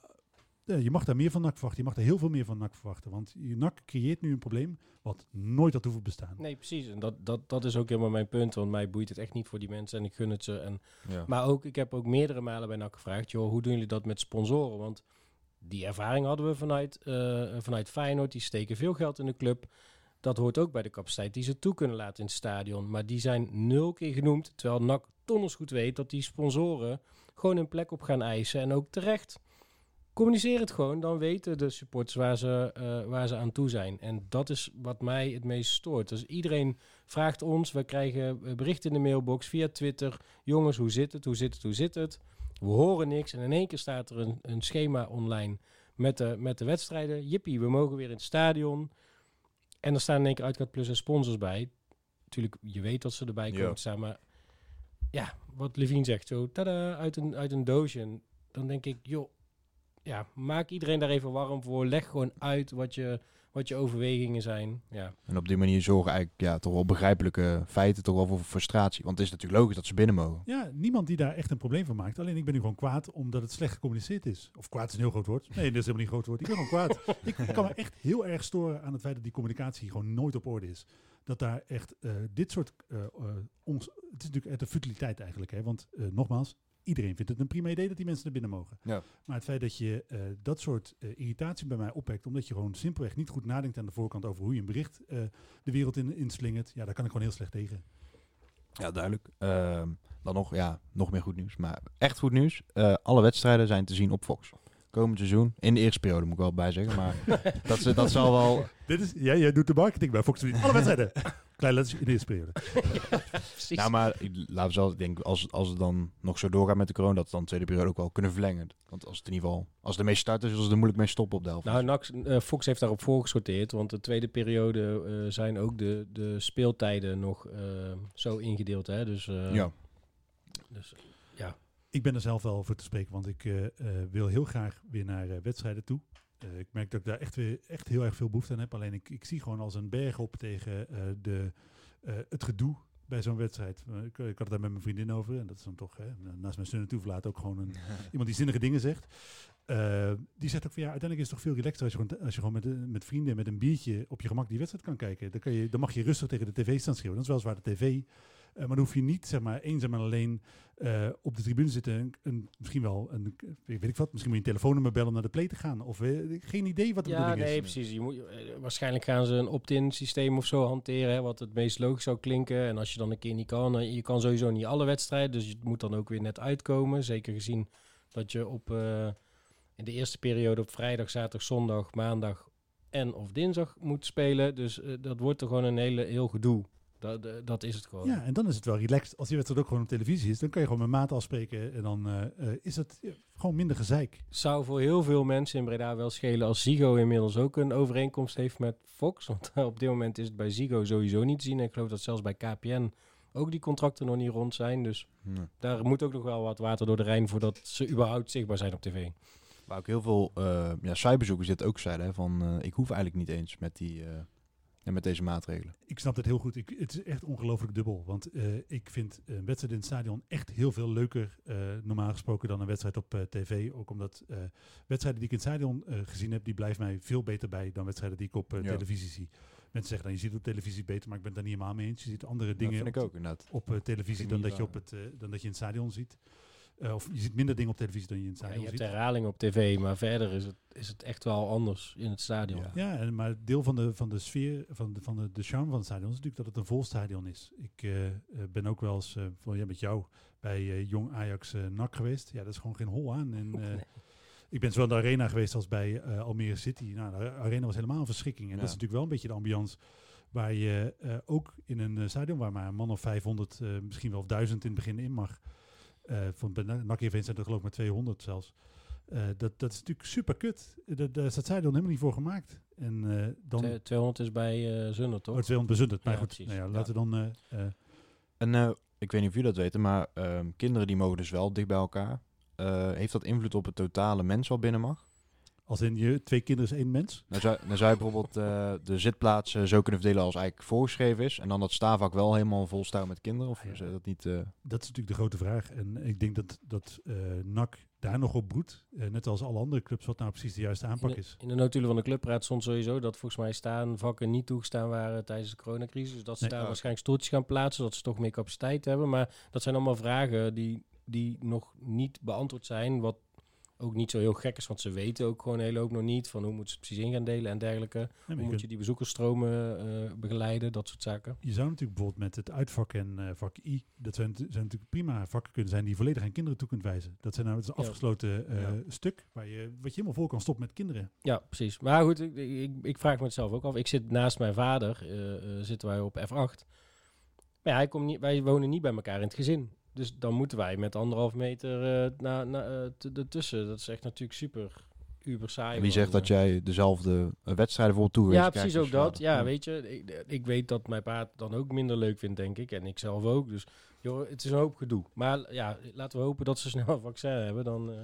je mag daar meer van NAC verwachten. Je mag daar heel veel meer van NAC verwachten. Want je NAC creëert nu een probleem wat nooit had hoeven bestaan. Nee, precies. En dat, dat, dat is ook helemaal mijn punt. Want mij boeit het echt niet voor die mensen en ik gun het ze. En Ja. Maar ook, ik heb ook meerdere malen bij NAC gevraagd, joh, hoe doen jullie dat met sponsoren? Want die ervaring hadden we vanuit, eh, vanuit Feyenoord. Die steken veel geld in de club. Dat hoort ook bij de capaciteit die ze toe kunnen laten in het stadion. Maar die zijn nul keer genoemd. Terwijl NAC donders goed weet dat die sponsoren gewoon een plek op gaan eisen. En ook terecht. Communiceer het gewoon, dan weten de supporters waar ze, eh, waar ze aan toe zijn. En dat is wat mij het meest stoort. Dus iedereen vraagt ons, we krijgen eh, berichten in de mailbox via Twitter. Jongens, hoe zit het, hoe zit het, hoe zit het? We horen niks en in één keer staat er een, een schema online met de, met de wedstrijden. Jippie, we mogen weer in het stadion. En er staan in één keer Uitkaart Plus en sponsors bij. Natuurlijk, je weet dat ze erbij komen Ja. staan, maar ja, wat Levine zegt, zo tada, uit een, uit een doosje. En dan denk ik, joh, ja, maak iedereen daar even warm voor. Leg gewoon uit wat je, wat je overwegingen zijn. Ja, En op die manier zorgen eigenlijk ja, toch wel begrijpelijke feiten toch wel voor frustratie. Want het is natuurlijk logisch dat ze binnen mogen. Ja, niemand die daar echt een probleem van maakt. Alleen ik ben nu gewoon kwaad omdat het slecht gecommuniceerd is. Of kwaad is een heel groot woord. Nee, dat is helemaal niet een groot woord. Ik ben gewoon kwaad. ik kan me echt heel erg storen aan het feit dat die communicatie gewoon nooit op orde is. Dat daar echt eh, dit soort... eh, eh, ons, het is natuurlijk echt een futiliteit eigenlijk. Hè? Want eh, nogmaals, iedereen vindt het een prima idee dat die mensen naar binnen mogen. Ja. Maar het feit dat je eh, dat soort eh, irritatie bij mij opwekt... omdat je gewoon simpelweg niet goed nadenkt aan de voorkant... over hoe je een bericht eh, de wereld in, inslingert... ja, daar kan ik gewoon heel slecht tegen. Ja, duidelijk. Ehm, dan nog, ja, nog meer goed nieuws. Maar echt goed nieuws. Alle wedstrijden zijn te zien op Fox. Komend seizoen. In de eerste periode moet ik wel bij zeggen. Maar dat, ze- dat zal wel... Dit is, ja, jij doet de marketing bij Fox. Alle wedstrijden. Kleine letters in de eerste periode. precies. Nou, maar laten we zelf, ik denk, als, als het dan nog zo doorgaat met de corona, dat we dan de tweede periode ook wel kunnen verlengen. Want als het in ieder geval, als de meeste starters, zullen ze er moeilijk mee stoppen op de helft. Nou, Nax, eh, Fox heeft daarop voorgesorteerd, want de tweede periode eh, zijn ook de, de speeltijden nog eh, zo ingedeeld. Hè? Dus, eh, ja. dus Ik ben er zelf wel voor te spreken, want ik eh, eh, wil heel graag weer naar eh, wedstrijden toe. Ik merk dat ik daar echt, weer, echt heel erg veel behoefte aan heb. Alleen ik, ik zie gewoon als een berg op tegen de, het gedoe bij zo'n wedstrijd. Ik, ik had het daar met mijn vriendin over. En dat is dan toch, hè, naast mijn zus toeverlaat ook gewoon een, iemand die zinnige dingen zegt. Die zegt ook van ja, uiteindelijk is het toch veel relaxter als je gewoon, als je gewoon met, met vrienden met een biertje op je gemak die wedstrijd kan kijken. Dan, kan je, dan mag je rustig tegen de tv staan schreeuwen. Dat is weliswaar de tv. Eh, maar dan hoef je niet zeg maar eenzaam en alleen eh, op de tribune zitten. Een, misschien wel een, weet ik wat, misschien moet je een telefoonnummer bellen om naar de play te gaan. Of eh, geen idee wat de Ja, bedoeling nee, is. precies. Je moet, waarschijnlijk gaan ze een opt-in systeem of zo hanteren, hè, wat het meest logisch zou klinken. En als je dan een keer niet kan, je kan sowieso niet alle wedstrijden, dus je moet dan ook weer net uitkomen. Zeker gezien dat je op in de eerste periode op vrijdag, zaterdag, zondag, maandag en of dinsdag moet spelen. Dus dat wordt er gewoon een hele heel gedoe. Dat, eh, dat is het gewoon. Ja, en dan is het wel relaxed. Als die wedstrijd ook gewoon op televisie is, dan kan je gewoon met maat afspreken. En dan eh, eh, is het gewoon minder gezeik. zou voor heel veel mensen in Breda wel schelen als Zigo inmiddels ook een overeenkomst heeft met Fox. Want op dit moment is het bij Zigo sowieso niet te zien. En ik geloof dat zelfs bij KPN ook die contracten nog niet rond zijn. Dus daar moet ook nog wel wat water door de Rijn voordat ze überhaupt zichtbaar zijn op tv. Waar ook heel veel eh ja, cijferzoekers dit ook zeiden. Hè, van eh, ik hoef eigenlijk niet eens met, die, eh, ja, met deze maatregelen. Ik snap het heel goed. Ik, het is echt ongelooflijk dubbel. Want eh, ik vind een wedstrijd in het stadion echt heel veel leuker, eh, normaal gesproken, dan een wedstrijd op eh, tv. Ook omdat eh, wedstrijden die ik in het stadion eh, gezien heb, die blijven mij veel beter bij dan wedstrijden die ik op eh, Ja. televisie zie. Mensen zeggen dan, je ziet het op televisie beter, maar ik ben het daar niet helemaal mee eens. Je ziet andere Dat dingen vind ik op, ook inderdaad. op eh, televisie dan dat, je op het, eh, dan dat je in het stadion ziet. Eh, of je ziet minder dingen op televisie dan je in het Ja, stadion je hebt ziet. herhaling op tv, maar verder is het, is het echt wel anders in het stadion. Ja. Ja, en, maar deel van de, van de sfeer, van de, van de, de charme van het stadion is natuurlijk dat het een vol stadion is. Ik eh, eh, ben ook wel eens, van, ja, met jou, bij Jong Ajax NAC geweest. Ja, dat is gewoon geen hol aan. En, Ik ben zowel in de arena geweest als bij Almere City. Nou, de arena was helemaal een verschrikking. En Ja. dat is natuurlijk wel een beetje de ambiance waar je ook in een stadion waar maar een man of 500, eh, misschien wel 1000 in het begin in mag. Eh van bij Event zijn er geloof ik maar 200 zelfs. Eh, dat, dat is natuurlijk super kut. Dat, daar is dat stadion helemaal niet voor gemaakt. En eh, dan... Twe- 200 is bij eh Zunder, toch? Oh, 200 bezunderd. Maar Ja, goed, nou ja, Ja. laten we dan... eh, eh, En eh, ik weet niet of jullie dat weten, maar ehm, kinderen die mogen dus wel dicht bij elkaar. Eh, heeft dat invloed op het totale mens wat binnen mag? Als in je twee kinderen is één mens. Dan zou, dan zou je bijvoorbeeld eh, de zitplaatsen zo kunnen verdelen als eigenlijk voorgeschreven is. En dan dat staafvak wel helemaal vol staan met kinderen? Of Ah, ja. is dat niet... eh, Dat is natuurlijk de grote vraag. En ik denk dat, dat eh NAC daar nog op broedt. Eh, net als alle andere clubs, wat nou precies de juiste aanpak in, de, is. in de notulen van de clubraad stond sowieso dat volgens mij staan vakken niet toegestaan waren tijdens de coronacrisis. Dus dat ze Nee. daar Oh, waarschijnlijk stoeltjes gaan plaatsen, zodat ze toch meer capaciteit hebben. Maar dat zijn allemaal vragen die, die nog niet beantwoord zijn. Wat ook niet zo heel gek is, want ze weten ook gewoon een hele hoop nog niet van hoe moeten ze het precies in gaan delen en dergelijke. Hoe moet kunt- je die bezoekersstromen eh, begeleiden, dat soort zaken. je zou natuurlijk bijvoorbeeld met het uitvak en eh, vak I, dat zijn, zijn natuurlijk prima vakken kunnen zijn die volledig aan kinderen toe kunt wijzen. Dat zijn nou het is een Ja. afgesloten eh, Ja. stuk waar je, wat je helemaal vol kan stoppen met kinderen. Ja, precies. Maar goed, ik, ik, ik vraag me het zelf ook af. Ik zit naast mijn vader, zitten wij op F8. Maar ja, hij komt niet, wij wonen niet bij elkaar in het gezin. Dus dan moeten wij met anderhalf meter eh na, na, eh, ertussen. Dat is echt natuurlijk super, uber saai. en wie zegt dat jij dezelfde eh, wedstrijden bijvoorbeeld toegewezen Ja, precies ook dat. Ja, weet je, ik, ik weet dat mijn pa het dan ook minder leuk vindt, denk ik. En ik zelf ook. Dus joh, het is een hoop gedoe. Maar ja, laten we hopen dat ze snel een vaccin hebben. Dan, eh,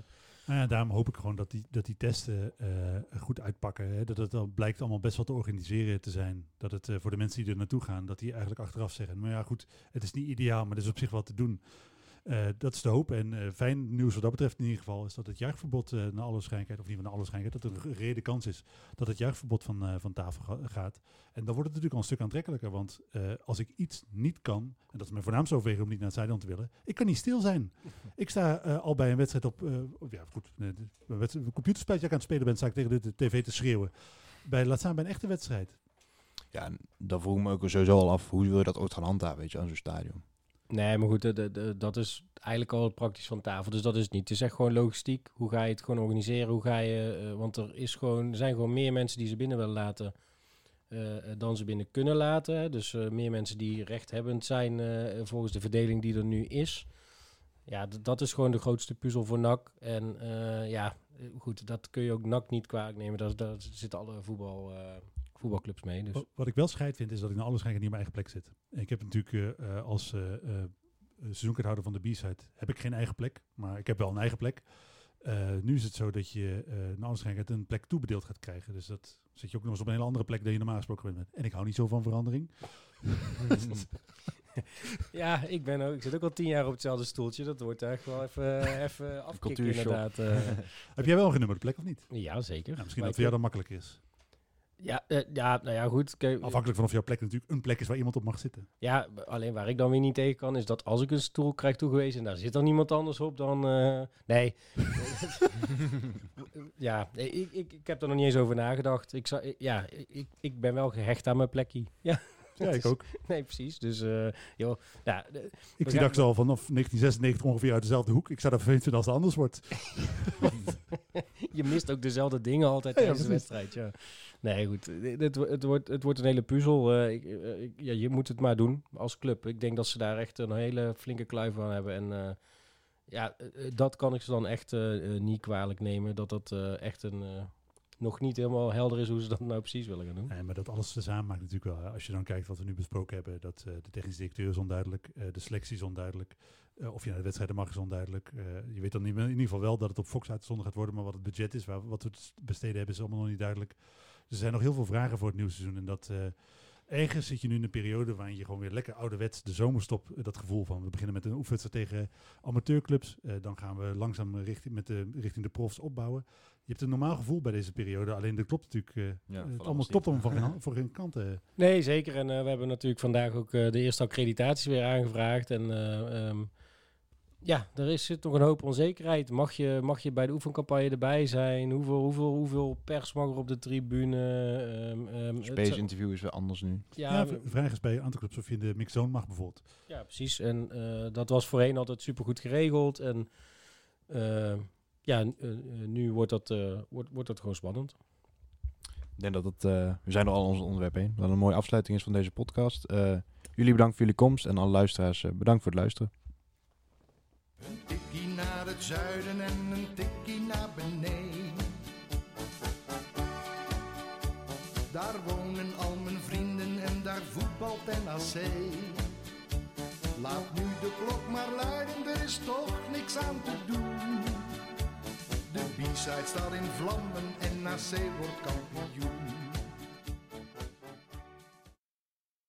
Nou ja, daarom hoop ik gewoon dat die, dat die testen eh, goed uitpakken. Hè. Dat het dan blijkt allemaal best wel te organiseren te zijn. Dat het eh, voor de mensen die er naartoe gaan, dat die eigenlijk achteraf zeggen. Maar ja, goed, het is niet ideaal, maar er is op zich wat te doen. Eh, dat is de hoop. En eh, fijn nieuws wat dat betreft in ieder geval is dat het juichverbod uh, naar alle waarschijnlijkheid, of niet van alle waarschijnlijkheid, dat er een rede kans is dat het juichverbod van, van tafel ga gaat. En dan wordt het natuurlijk al een stuk aantrekkelijker. Want als ik iets niet kan, en dat is mijn voornaamste overweging om niet naar het stadion te willen, ik kan niet stil zijn. ik sta al bij een wedstrijd op, ja goed, een computerspelletje aan het spelen ben, sta ik tegen de, de tv te schreeuwen. Bij, laat staan bij een echte wedstrijd. Ja, dan vroeg ik me ook sowieso al af, hoe wil je dat ooit gaan handhaven, weet je, aan zo'n stadion? Nee, maar goed, dat is eigenlijk al praktisch van tafel. Dus dat is het niet. Het is echt gewoon logistiek. Hoe ga je het gewoon organiseren? Hoe ga je, uh, want er, is gewoon, zijn gewoon meer mensen die ze binnen willen laten uh, dan ze binnen kunnen laten. Dus meer mensen die rechthebbend zijn volgens de verdeling die er nu is. Ja, dat is gewoon de grootste puzzel voor NAC. En ja, goed, dat kun je ook NAC niet kwalijk nemen. Daar, daar zitten alle voetbal, voetbalclubs mee. Dus. Wat, wat ik wel scheid vind, is dat ik naar alles niet op mijn eigen plek zit. Ik heb natuurlijk uh, als uh, seizoenkaarthouder van de B-side heb ik geen eigen plek, maar ik heb wel een eigen plek. Eh, nu is het zo dat je eh naar Oostenrijk een plek toebedeeld gaat krijgen. Dus dat zit je ook nog eens op een hele andere plek dan je normaal gesproken bent. En ik hou niet zo van verandering. Ja, ik, ben ook, ik zit ook al tien jaar op hetzelfde stoeltje. Dat wordt echt wel even, even afkicken inderdaad. eh. Heb jij wel een genummerde plek of niet? ja, zeker. Ja, misschien Maar dat voor jou dan makkelijk is. Ja, eh, ja, nou ja, goed. Kijk, Afhankelijk van of jouw plek natuurlijk een plek is waar iemand op mag zitten. Ja, alleen waar ik dan weer niet tegen kan, is dat als ik een stoel krijg toegewezen en daar zit dan niemand anders op, dan. eh, nee. ja, ik, ik, ik heb er nog niet eens over nagedacht. Ik, zou, ja, ik, ik ben wel gehecht aan mijn plekje. Ja, Ja, ik ook. Nee, precies. Dus, eh joh, ja, de- Ik zie Dax al vanaf 1996 ongeveer uit dezelfde hoek. Ik zou dat vervelend vinden als het anders wordt. je mist ook dezelfde dingen altijd ja, tijdens de wedstrijd. Ja. Nee, goed. Het, het, het wordt, het wordt een hele puzzel. Eh, ik, eh, ik- ja, je moet het maar doen als club. Ik denk dat ze daar echt een hele flinke kluif van hebben. En eh, ja, eh, eh, dat kan ik ze dan echt eh, eh, niet kwalijk nemen. Dat dat eh, echt een... nog niet helemaal helder is hoe ze dat nou precies willen gaan doen. Nee, maar dat alles tezamen maakt natuurlijk wel. Als je dan kijkt wat we nu besproken hebben, dat eh, de technische directeur is onduidelijk, eh, de selectie is onduidelijk, eh, of je de wedstrijden mag is onduidelijk. Je weet dan in ieder geval wel dat het op Fox uitgezonden gaat worden, maar wat het budget is, waar, wat we te besteden hebben, is allemaal nog niet duidelijk. Er zijn nog heel veel vragen voor het nieuwe seizoen. En dat ergens zit je nu in een periode waarin je gewoon weer lekker ouderwets de zomerstop, dat gevoel van we beginnen met een oefenwedstrijd tegen amateurclubs, eh, dan gaan we langzaam richting, met de, richting de profs opbouwen. Je hebt een normaal gevoel bij deze periode, alleen dat klopt natuurlijk. eh, Ja, het allemaal klopt allemaal van geen, voor geen kant. eh. Nee, zeker. En eh, we hebben natuurlijk vandaag ook eh, de eerste accreditaties weer aangevraagd. En eh, ehm, ja, er is zit nog een hoop onzekerheid. Mag je, mag je bij de oefencampagne erbij zijn? Hoeveel, hoeveel, hoeveel pers mag er op de tribune? Ehm, ehm, het Space zou- interview is weer anders nu. ja, Ja, de vraag is bij een aantal clubs of je in de mixzone mag bijvoorbeeld. ja, precies. En eh, dat was voorheen altijd supergoed geregeld. En ja, eh, eh, nu wordt dat, eh, wordt, wordt dat gewoon spannend. Ik denk dat het, eh, we zijn door al onze onderwerpen heen. Dat een mooie afsluiting is van deze podcast. Eh, jullie bedankt voor jullie komst en alle luisteraars bedankt voor het luisteren. Een tikkie naar het zuiden en een tikkie naar beneden. Daar wonen al mijn vrienden en daar voetbalt NAC. Laat nu de klok maar luiden, er is toch niks aan te doen. De B-side staat in vlammen en NAC wordt kampioen.